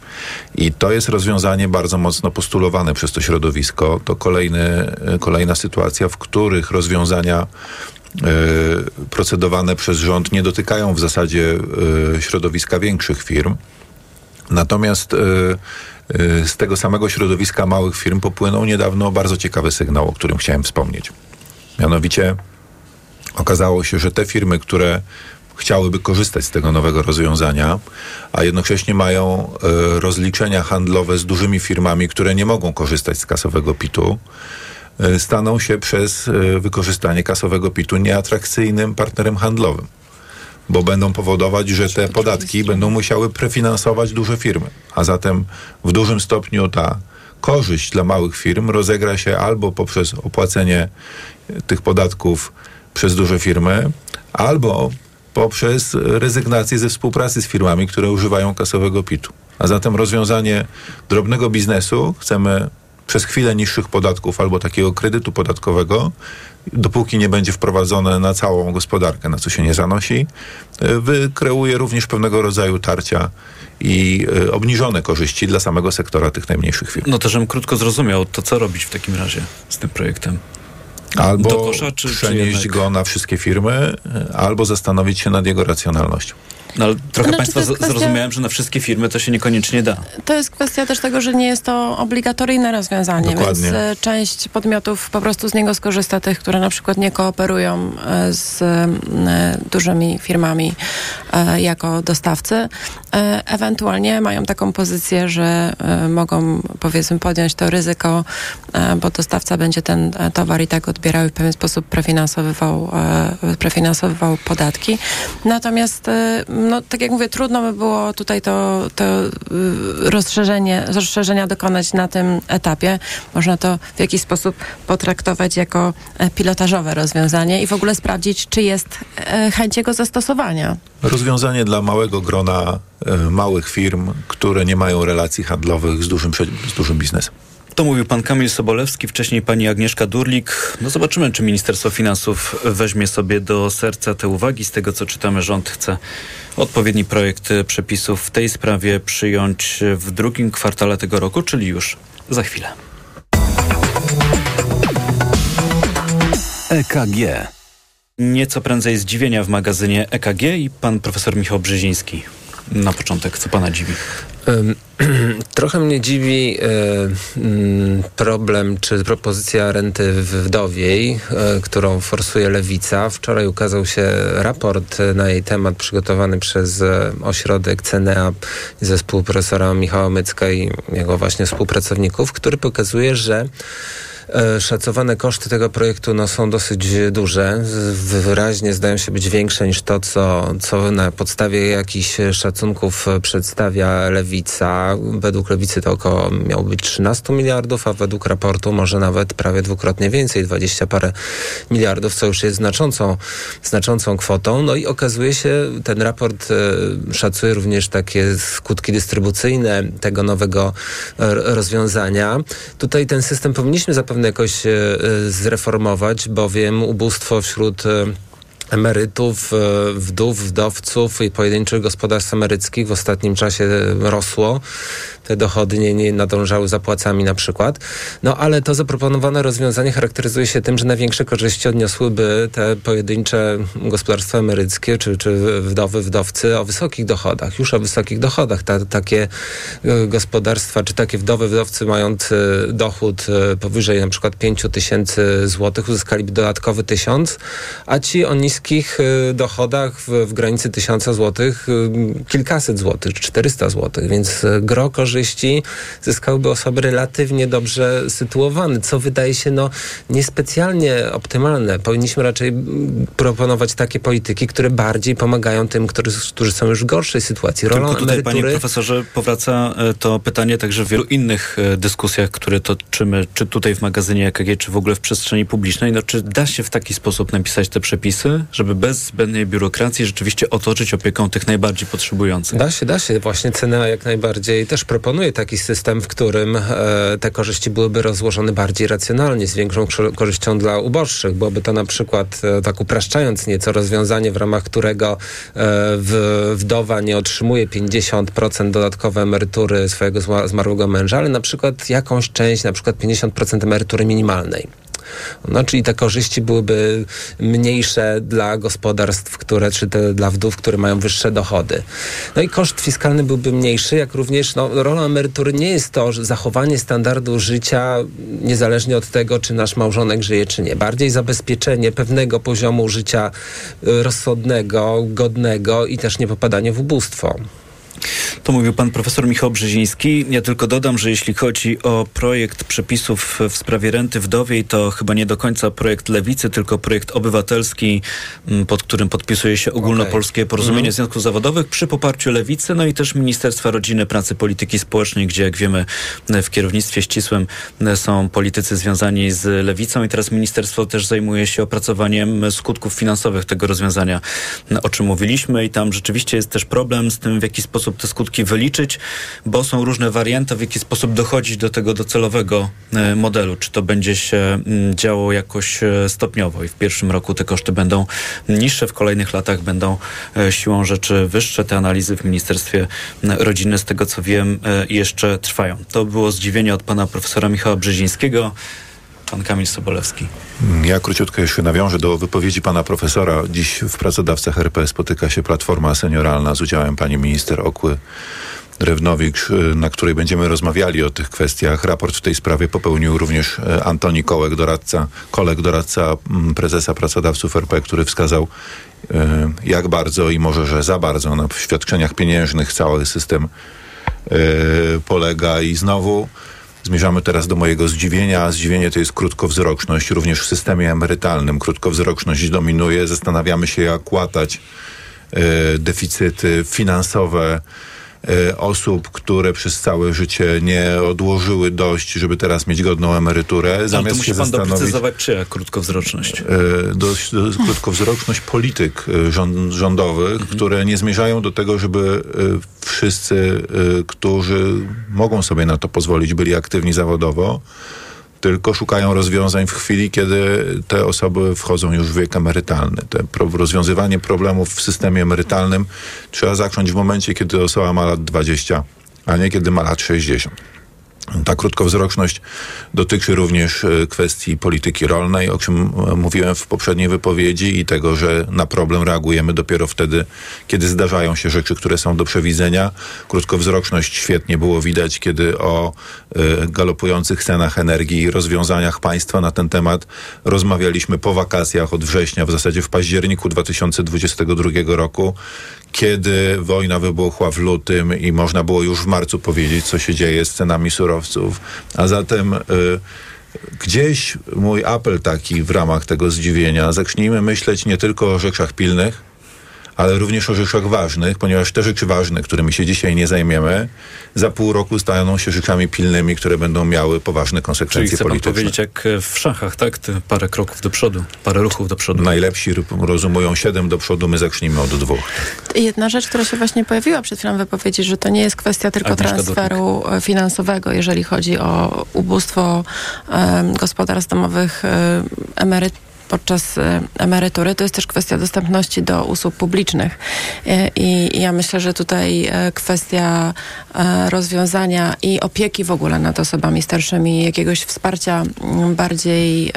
I to jest rozwiązanie bardzo mocno postulowane przez to środowisko. To kolejny, e, kolejna sytuacja, w których rozwiązania procedowane przez rząd nie dotykają w zasadzie środowiska większych firm, Natomiast y, y, z tego samego środowiska małych firm popłynął niedawno bardzo ciekawy sygnał, o którym chciałem wspomnieć. Mianowicie okazało się, że te firmy, które chciałyby korzystać z tego nowego rozwiązania, a jednocześnie mają y, rozliczenia handlowe z dużymi firmami, które nie mogą korzystać z kasowego PIT-u, staną się przez wykorzystanie kasowego PIT-u nieatrakcyjnym partnerem handlowym bo będą powodować, że te podatki będą musiały prefinansować duże firmy. A zatem w dużym stopniu ta korzyść dla małych firm rozegra się albo poprzez opłacenie tych podatków przez duże firmy, albo poprzez rezygnację ze współpracy z firmami, które używają kasowego PIT-u. A zatem rozwiązanie drobnego biznesu chcemy przez chwilę niższych podatków albo takiego kredytu podatkowego dopóki nie będzie wprowadzone na całą gospodarkę, na co się nie zanosi, e, wykreuje również pewnego rodzaju tarcia i e, obniżone korzyści dla samego sektora tych najmniejszych firm. No to, żebym krótko zrozumiał, to co robić w takim razie z tym projektem? Albo kosza, czy, przenieść czy go na wszystkie firmy, albo zastanowić się nad jego racjonalnością. No, ale trochę znaczy, Państwa kwestia... zrozumiałem, że na wszystkie firmy to się niekoniecznie da. To jest kwestia też tego, że nie jest to obligatoryjne rozwiązanie, Dokładnie. więc e, część podmiotów po prostu z niego skorzysta, tych, które na przykład nie kooperują e, z e, dużymi firmami jako dostawcy. Ewentualnie mają taką pozycję, że mogą powiedzmy podjąć to ryzyko, bo dostawca będzie ten towar i tak odbierał i w pewien sposób prefinansowywał, prefinansowywał podatki. Natomiast no tak jak mówię, trudno by było tutaj to, to y, rozszerzenie, rozszerzenia dokonać na tym etapie. Można to w jakiś sposób potraktować jako e, pilotażowe rozwiązanie i w ogóle sprawdzić, czy jest e, chęć jego zastosowania. Rozwiązanie dla małego grona e, małych firm, które nie mają relacji handlowych z dużym, z dużym biznesem. To mówił pan Kamil Sobolewski, wcześniej pani Agnieszka Durlik. No zobaczymy, czy Ministerstwo Finansów weźmie sobie do serca te uwagi. Z tego, co czytamy, rząd chce odpowiedni projekt przepisów w tej sprawie przyjąć w drugim kwartale tego roku, czyli już za chwilę. EKG. Nieco prędzej zdziwienia w magazynie EKG i pan profesor Michał Brzeziński. Na początek, co pana dziwi? Trochę mnie dziwi e, mm, problem czy propozycja renty wdowiej, e, którą forsuje Lewica. Wczoraj ukazał się raport na jej temat przygotowany przez e, ośrodek CNEA zespół profesora Michała Mycka i jego właśnie współpracowników, który pokazuje, że szacowane koszty tego projektu no, są dosyć duże. Wyraźnie zdają się być większe niż to, co, co na podstawie jakichś szacunków przedstawia Lewica. Według Lewicy to około miało być 13 miliardów, a według raportu może nawet prawie dwukrotnie więcej, 20 parę miliardów, co już jest znaczącą, znaczącą kwotą. No i okazuje się, ten raport e, szacuje również takie skutki dystrybucyjne tego nowego e, rozwiązania. Tutaj ten system powinniśmy zapewne pewno jakoś e, e, zreformować, bowiem ubóstwo wśród e, emerytów, wdów, wdowców i pojedynczych gospodarstw emeryckich w ostatnim czasie rosło. Te dochody nie, nie nadążały za płacami na przykład. No ale to zaproponowane rozwiązanie charakteryzuje się tym, że największe korzyści odniosłyby te pojedyncze gospodarstwa emeryckie czy, czy wdowy, wdowcy o wysokich dochodach, już o wysokich dochodach. Ta, takie e, gospodarstwa czy takie wdowy, wdowcy mając dochód e, powyżej na przykład 5 tysięcy złotych uzyskaliby dodatkowy tysiąc, a ci o niskich e, dochodach w, w granicy tysiąca złotych kilkaset złotych, 400 złotych, więc gro korzyści zyskałyby osoby relatywnie dobrze sytuowane, co wydaje się no niespecjalnie optymalne. Powinniśmy raczej proponować takie polityki, które bardziej pomagają tym, którzy, którzy są już w gorszej sytuacji. Rolą Tylko tutaj, emerytury... panie profesorze, powraca e, to pytanie także w wielu innych e, dyskusjach, które toczymy, czy tutaj w magazynie EKG, czy w ogóle w przestrzeni publicznej. No, czy da się w taki sposób napisać te przepisy, żeby bez zbędnej biurokracji rzeczywiście otoczyć opieką tych najbardziej potrzebujących? Da się, da się. Właśnie cena jak najbardziej też proponuje taki system, w którym e, te korzyści byłyby rozłożone bardziej racjonalnie, z większą korzyścią dla uboższych. Byłoby to na przykład, e, tak upraszczając nieco, rozwiązanie, w ramach którego e, wdowa nie otrzymuje 50% dodatkowej emerytury swojego zmarłego męża, ale na przykład jakąś część, na przykład 50% emerytury minimalnej. No, czyli te korzyści byłyby mniejsze dla gospodarstw, które, czy te, dla wdów, które mają wyższe dochody. No i koszt fiskalny byłby mniejszy, jak również no, rolą emerytury nie jest to że zachowanie standardu życia niezależnie od tego, czy nasz małżonek żyje, czy nie. Bardziej zabezpieczenie pewnego poziomu życia y, rozsądnego, godnego i też nie popadanie w ubóstwo. To mówił pan profesor Michał Brzeziński. Ja tylko dodam, że jeśli chodzi o projekt przepisów w sprawie renty wdowiej, to chyba nie do końca projekt lewicy, tylko projekt obywatelski, mm, pod którym podpisuje się ogólnopolskie porozumienie mm. związków zawodowych przy poparciu lewicy, no i też Ministerstwa Rodziny, Pracy, Polityki Społecznej, gdzie jak wiemy w kierownictwie ścisłym są politycy związani z lewicą i teraz ministerstwo też zajmuje się opracowaniem skutków finansowych tego rozwiązania, o czym mówiliśmy i tam rzeczywiście jest też problem z tym, w jaki sposób te skutki wyliczyć, bo są różne warianty, w jaki sposób dochodzić do tego docelowego e, modelu. Czy to będzie się mm, działo jakoś e, stopniowo i w pierwszym roku te koszty będą niższe, w kolejnych latach będą e, siłą rzeczy wyższe. Te analizy w Ministerstwie Rodziny, z tego co wiem, jeszcze trwają. To było zdziwienie od pana profesora Michała Brzezińskiego pan Kamil Sobolewski. Ja króciutko jeszcze nawiążę do wypowiedzi pana profesora. Dziś w pracodawcach RP spotyka się Platforma Senioralna z udziałem pani minister Okły. Rewnowicz, na której będziemy rozmawiali o tych kwestiach. Raport w tej sprawie popełnił również e, Antoni Kołek, doradca, Kolek, doradca mm, prezesa pracodawców RP, który wskazał, e, jak bardzo i może, że za bardzo na świadczeniach pieniężnych cały system polega i znowu Zmierzamy teraz do mojego zdziwienia. Zdziwienie to jest krótkowzroczność. Również w systemie emerytalnym krótkowzroczność dominuje. Zastanawiamy się, jak łatać e, deficyty finansowe osób, które przez całe życie nie odłożyły dość, żeby teraz mieć godną emeryturę. Zamiast Ale to musi się pan doprecyzować, czyja krótkowzroczność? E, dość, dość krótkowzroczność polityk rząd, rządowych, mhm. które nie zmierzają do tego, żeby wszyscy, którzy mogą sobie na to pozwolić, byli aktywni zawodowo tylko szukają rozwiązań w chwili, kiedy te osoby wchodzą już w wiek emerytalny. Te rozwiązywanie problemów w systemie emerytalnym trzeba zacząć w momencie, kiedy osoba ma lat 20, a nie kiedy ma lat 60. Ta krótkowzroczność dotyczy również e, kwestii polityki rolnej, o czym e, mówiłem w poprzedniej wypowiedzi i tego, że na problem reagujemy dopiero wtedy, kiedy zdarzają się rzeczy, które są do przewidzenia. Krótkowzroczność świetnie było widać, kiedy o e, galopujących cenach energii i rozwiązaniach państwa na ten temat rozmawialiśmy po wakacjach od września, w zasadzie w październiku 2022 roku, kiedy wojna wybuchła w lutym i można było już w marcu powiedzieć, co się dzieje z cenami surowców. A zatem y, gdzieś mój apel taki w ramach tego zdziwienia, zacznijmy myśleć nie tylko o rzeczach pilnych, ale również o rzeczach ważnych, ponieważ te rzeczy ważne, którymi się dzisiaj nie zajmiemy, za pół roku staną się rzeczami pilnymi, które będą miały poważne konsekwencje Czyli chce polityczne. Pan powiedzieć jak w szachach, tak? Te parę kroków do przodu, parę ruchów do przodu. Najlepsi rozumują siedem do przodu, my zacznijmy od dwóch. Jedna rzecz, która się właśnie pojawiła przed chwilą w wypowiedzi, że to nie jest kwestia tylko Agnieszka transferu. E, finansowego, jeżeli chodzi o ubóstwo um, gospodarstw domowych um, emerytów podczas emerytury, to jest też kwestia dostępności do usług publicznych. I ja myślę, że tutaj kwestia rozwiązania i opieki w ogóle nad osobami starszymi, jakiegoś wsparcia bardziej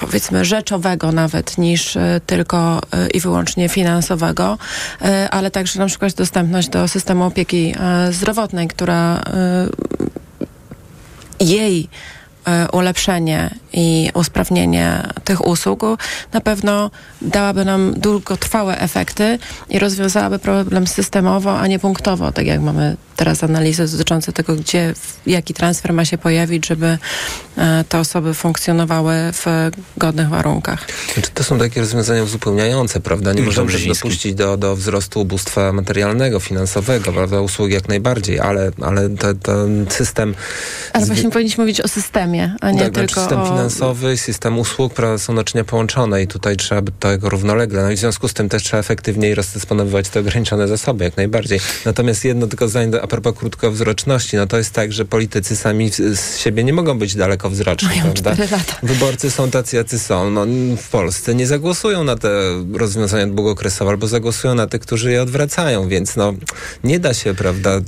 powiedzmy rzeczowego nawet niż tylko i wyłącznie finansowego, ale także na przykład dostępność do systemu opieki zdrowotnej, która jej e, ulepszenie i usprawnienie tych usług na pewno dałaby nam długotrwałe efekty i rozwiązałaby problem systemowo, a nie punktowo, tak jak mamy teraz analizy dotyczące tego, gdzie, jaki transfer ma się pojawić, żeby e, te osoby funkcjonowały w godnych warunkach. Znaczy, to są takie rozwiązania uzupełniające, prawda? Nie możemy też dopuścić do, do wzrostu ubóstwa materialnego, finansowego, prawda? Usług jak najbardziej, ale, ale ten system... Ale właśnie powinniśmy mówić o systemie, a nie tak, tylko system o... finansowy, system usług, prawda, są naczynia połączone i tutaj trzeba by tego równolegle. No i w związku z tym też trzeba efektywniej rozdysponowywać te ograniczone zasoby, jak najbardziej. Natomiast jedno tylko zdanie a propos krótkowzroczności, no to jest tak, że politycy sami z siebie nie mogą być dalekowzroczni, Mają prawda? lata. Wyborcy są tacy, jacy są. No, w Polsce nie zagłosują na te rozwiązania długookresowe, albo zagłosują na te, którzy je odwracają, więc no nie da się, prawda,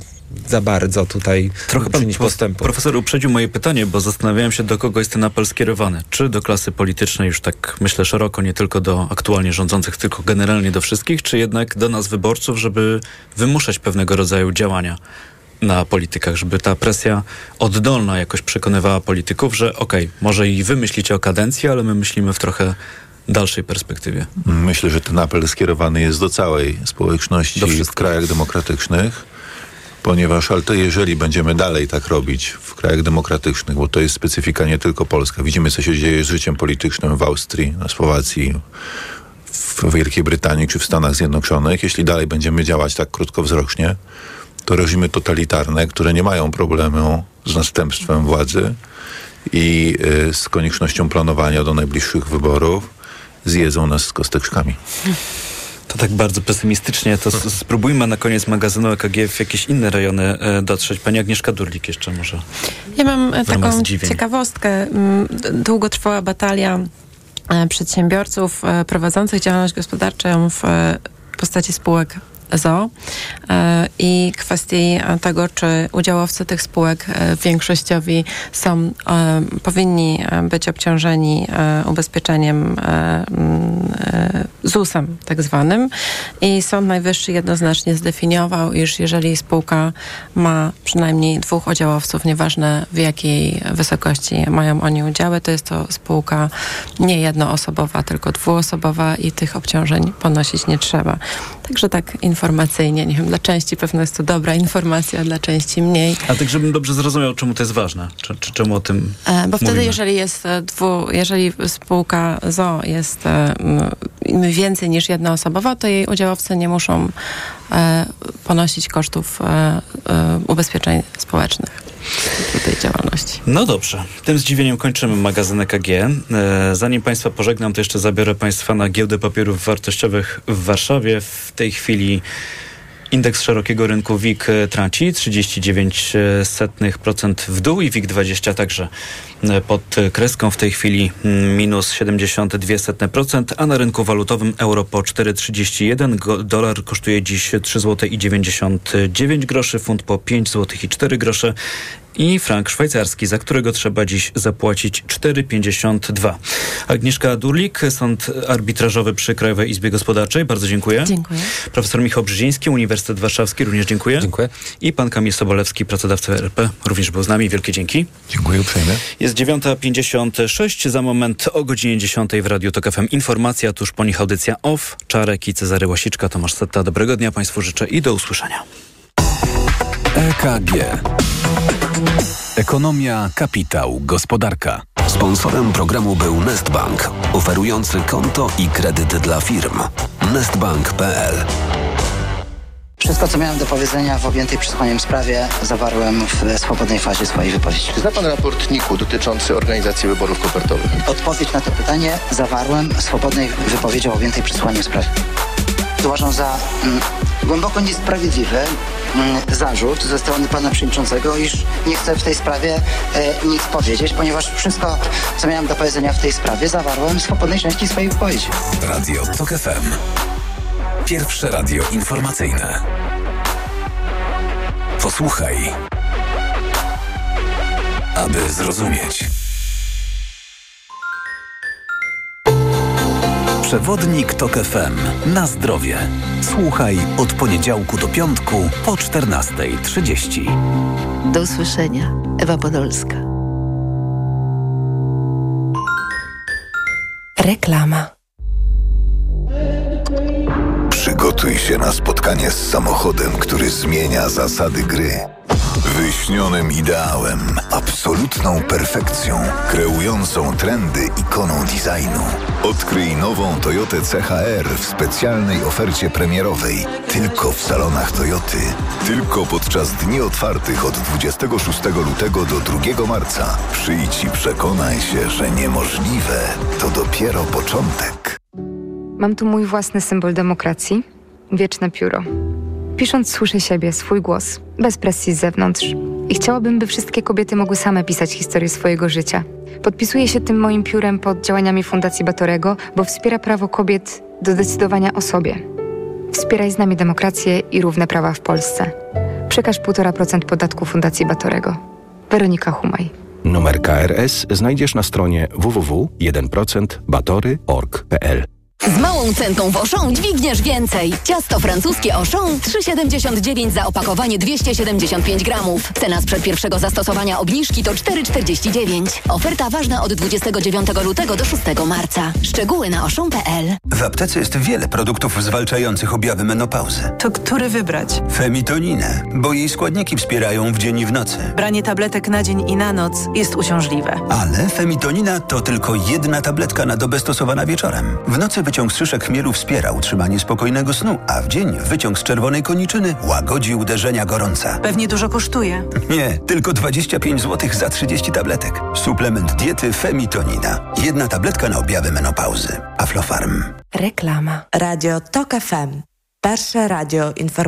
za bardzo tutaj Trochę pan postępu. Profesor uprzedził moje pytanie, bo zastanawiałem się, do kogo jest ten apel skierowany. Czy do klasy politycznej, już tak myślę szeroko, nie tylko do aktualnie rządzących, tylko generalnie do wszystkich, czy jednak do nas wyborców, żeby wymuszać pewnego rodzaju działania? na politykach, żeby ta presja oddolna jakoś przekonywała polityków, że okej, okay, może i wy myślicie o kadencji, ale my myślimy w trochę dalszej perspektywie. Myślę, że ten apel skierowany jest do całej społeczności w krajach demokratycznych ponieważ ale to jeżeli będziemy dalej tak robić w krajach demokratycznych, bo to jest specyfika nie tylko Polska. Widzimy, co się dzieje z życiem politycznym w Austrii, na Słowacji, w Wielkiej Brytanii czy w Stanach Zjednoczonych. Jeśli dalej będziemy działać tak krótkowzrocznie, to reżimy totalitarne, które nie mają problemu z następstwem władzy i y, z koniecznością planowania do najbliższych wyborów, zjedzą nas z kosteczkami. To tak bardzo pesymistycznie, to spróbujmy na koniec magazynu EKG w jakieś inne rejony e, dotrzeć. Pani Agnieszka Durlik jeszcze może. Ja mam e, taką ciekawostkę. Mm, długo trwała batalia e, przedsiębiorców prowadzących działalność gospodarczą w postaci spółek ZO. E, i kwestii tego, czy udziałowcy tych spółek e, większościowi są, e, powinni być obciążeni ubezpieczeniem ZUS-em tak zwanym. I Sąd Najwyższy jednoznacznie zdefiniował, iż jeżeli spółka ma przynajmniej dwóch udziałowców, nieważne w jakiej wysokości mają oni udziały, to jest to spółka nie jednoosobowa, tylko dwuosobowa i tych obciążeń ponosić nie trzeba. Także tak informacyjnie, nie wiem, dla części pewno jest to dobra informacja, dla części mniej. A tak, żebym dobrze zrozumiał, czemu to jest ważne, czy, czy czemu o tym e, Bo wtedy, mówimy. jeżeli jest e, dwu, jeżeli spółka ZO jest e, więcej niż jednoosobowa, to jej udziałowcy nie muszą ponosić kosztów ubezpieczeń społecznych tej działalności. No dobrze. Tym zdziwieniem kończymy magazyn EKG. E, zanim Państwa pożegnam, to jeszcze zabiorę Państwa na giełdę papierów wartościowych w Warszawie. W tej chwili Indeks szerokiego rynku WIG traci 39% w dół i WIG20 także e, pod kreską w tej chwili mm, minus 72%, a na rynku walutowym euro po 4,31, dolar kosztuje dziś 3,99 zł groszy, funt po 5 zł i 4 grosze i frank szwajcarski, za którego trzeba dziś zapłacić 4,52. Agnieszka Durlik, sąd arbitrażowy przy Krajowej Izbie Gospodarczej. Bardzo dziękuję. Dziękuję. Profesor Michał Brzeziński, Uniwersytet Warszawski, również dziękuję. Dziękuję. I pan Kamil Sobolewski, pracodawca RP, również był z nami. Wielkie dzięki. Dziękuję uprzejmie. Jest 9.56, za moment o godzinie 10 w Radiu Tok FM informacja, tuż po nich audycja OFF, Czarek i Cezary Łasiczka, Tomasz Setta. Dobrego dnia Państwu życzę i do usłyszenia. EKG. Ekonomia, kapitał, gospodarka. Sponsorem programu był Nestbank, oferujący konto i kredyt dla firm. Nestbank.pl Wszystko, co miałem do powiedzenia w objętej przesłaniem sprawie, zawarłem w swobodnej fazie swojej wypowiedzi. Czy zna pan raport NIK-u dotyczący organizacji wyborów kopertowych? Odpowiedź na to pytanie zawarłem w swobodnej wypowiedzi objętej przesłaniem sprawy. Uważam za mm, głęboko niesprawiedliwe zarzut ze strony pana przewodniczącego, iż nie chcę w tej sprawie e, nic powiedzieć, ponieważ wszystko, co miałem do powiedzenia w tej sprawie, zawarłem w swobodnej części swojej wypowiedzi. Radio TOK FM. Pierwsze radio informacyjne. Posłuchaj, aby zrozumieć. Przewodnik TOK FM. Na zdrowie. Słuchaj od poniedziałku do piątku po 14.30. Do usłyszenia. Ewa Podolska. Reklama. Przygotuj się na spotkanie z samochodem, który zmienia zasady gry. Wyśnionym ideałem, absolutną perfekcją, kreującą trendy ikoną designu. Odkryj nową Toyotę CHR w specjalnej ofercie premierowej. Tylko w salonach Toyoty. Tylko podczas dni otwartych od 26 lutego do 2 marca. Przyjdź i przekonaj się, że niemożliwe to dopiero początek. Mam tu mój własny symbol demokracji wieczne pióro. Pisząc słyszę siebie, swój głos, bez presji z zewnątrz. I chciałabym, by wszystkie kobiety mogły same pisać historię swojego życia. Podpisuję się tym moim piórem pod działaniami Fundacji Batorego, bo wspiera prawo kobiet do decydowania o sobie. Wspieraj z nami demokrację i równe prawa w Polsce. Przekaż 1,5% podatku Fundacji Batorego. Weronika Humaj. Numer KRS znajdziesz na stronie www.1%batory.org.pl Z małą cenką w Auchan dźwigniesz więcej. Ciasto francuskie Auchan 3,79 za opakowanie 275 gramów. Cena sprzed pierwszego zastosowania obniżki to 4,49. Oferta ważna od 29 lutego do 6 marca. Szczegóły na oszą.pl W aptece jest wiele produktów zwalczających objawy menopauzy. To który wybrać? Femitoninę, bo jej składniki wspierają w dzień i w nocy. Branie tabletek na dzień i na noc jest uciążliwe. Ale femitonina to tylko jedna tabletka na dobę stosowana wieczorem. W nocy wyciąg z szyszek chmielu wspiera utrzymanie spokojnego snu, a w dzień wyciąg z czerwonej koniczyny łagodzi uderzenia gorąca. Pewnie dużo kosztuje. Nie, tylko 25 zł za 30 tabletek. Suplement diety Femitonina. Jedna tabletka na objawy menopauzy. Aflofarm. Reklama. Radio TOK FM. Pierwsze radio informacyjne.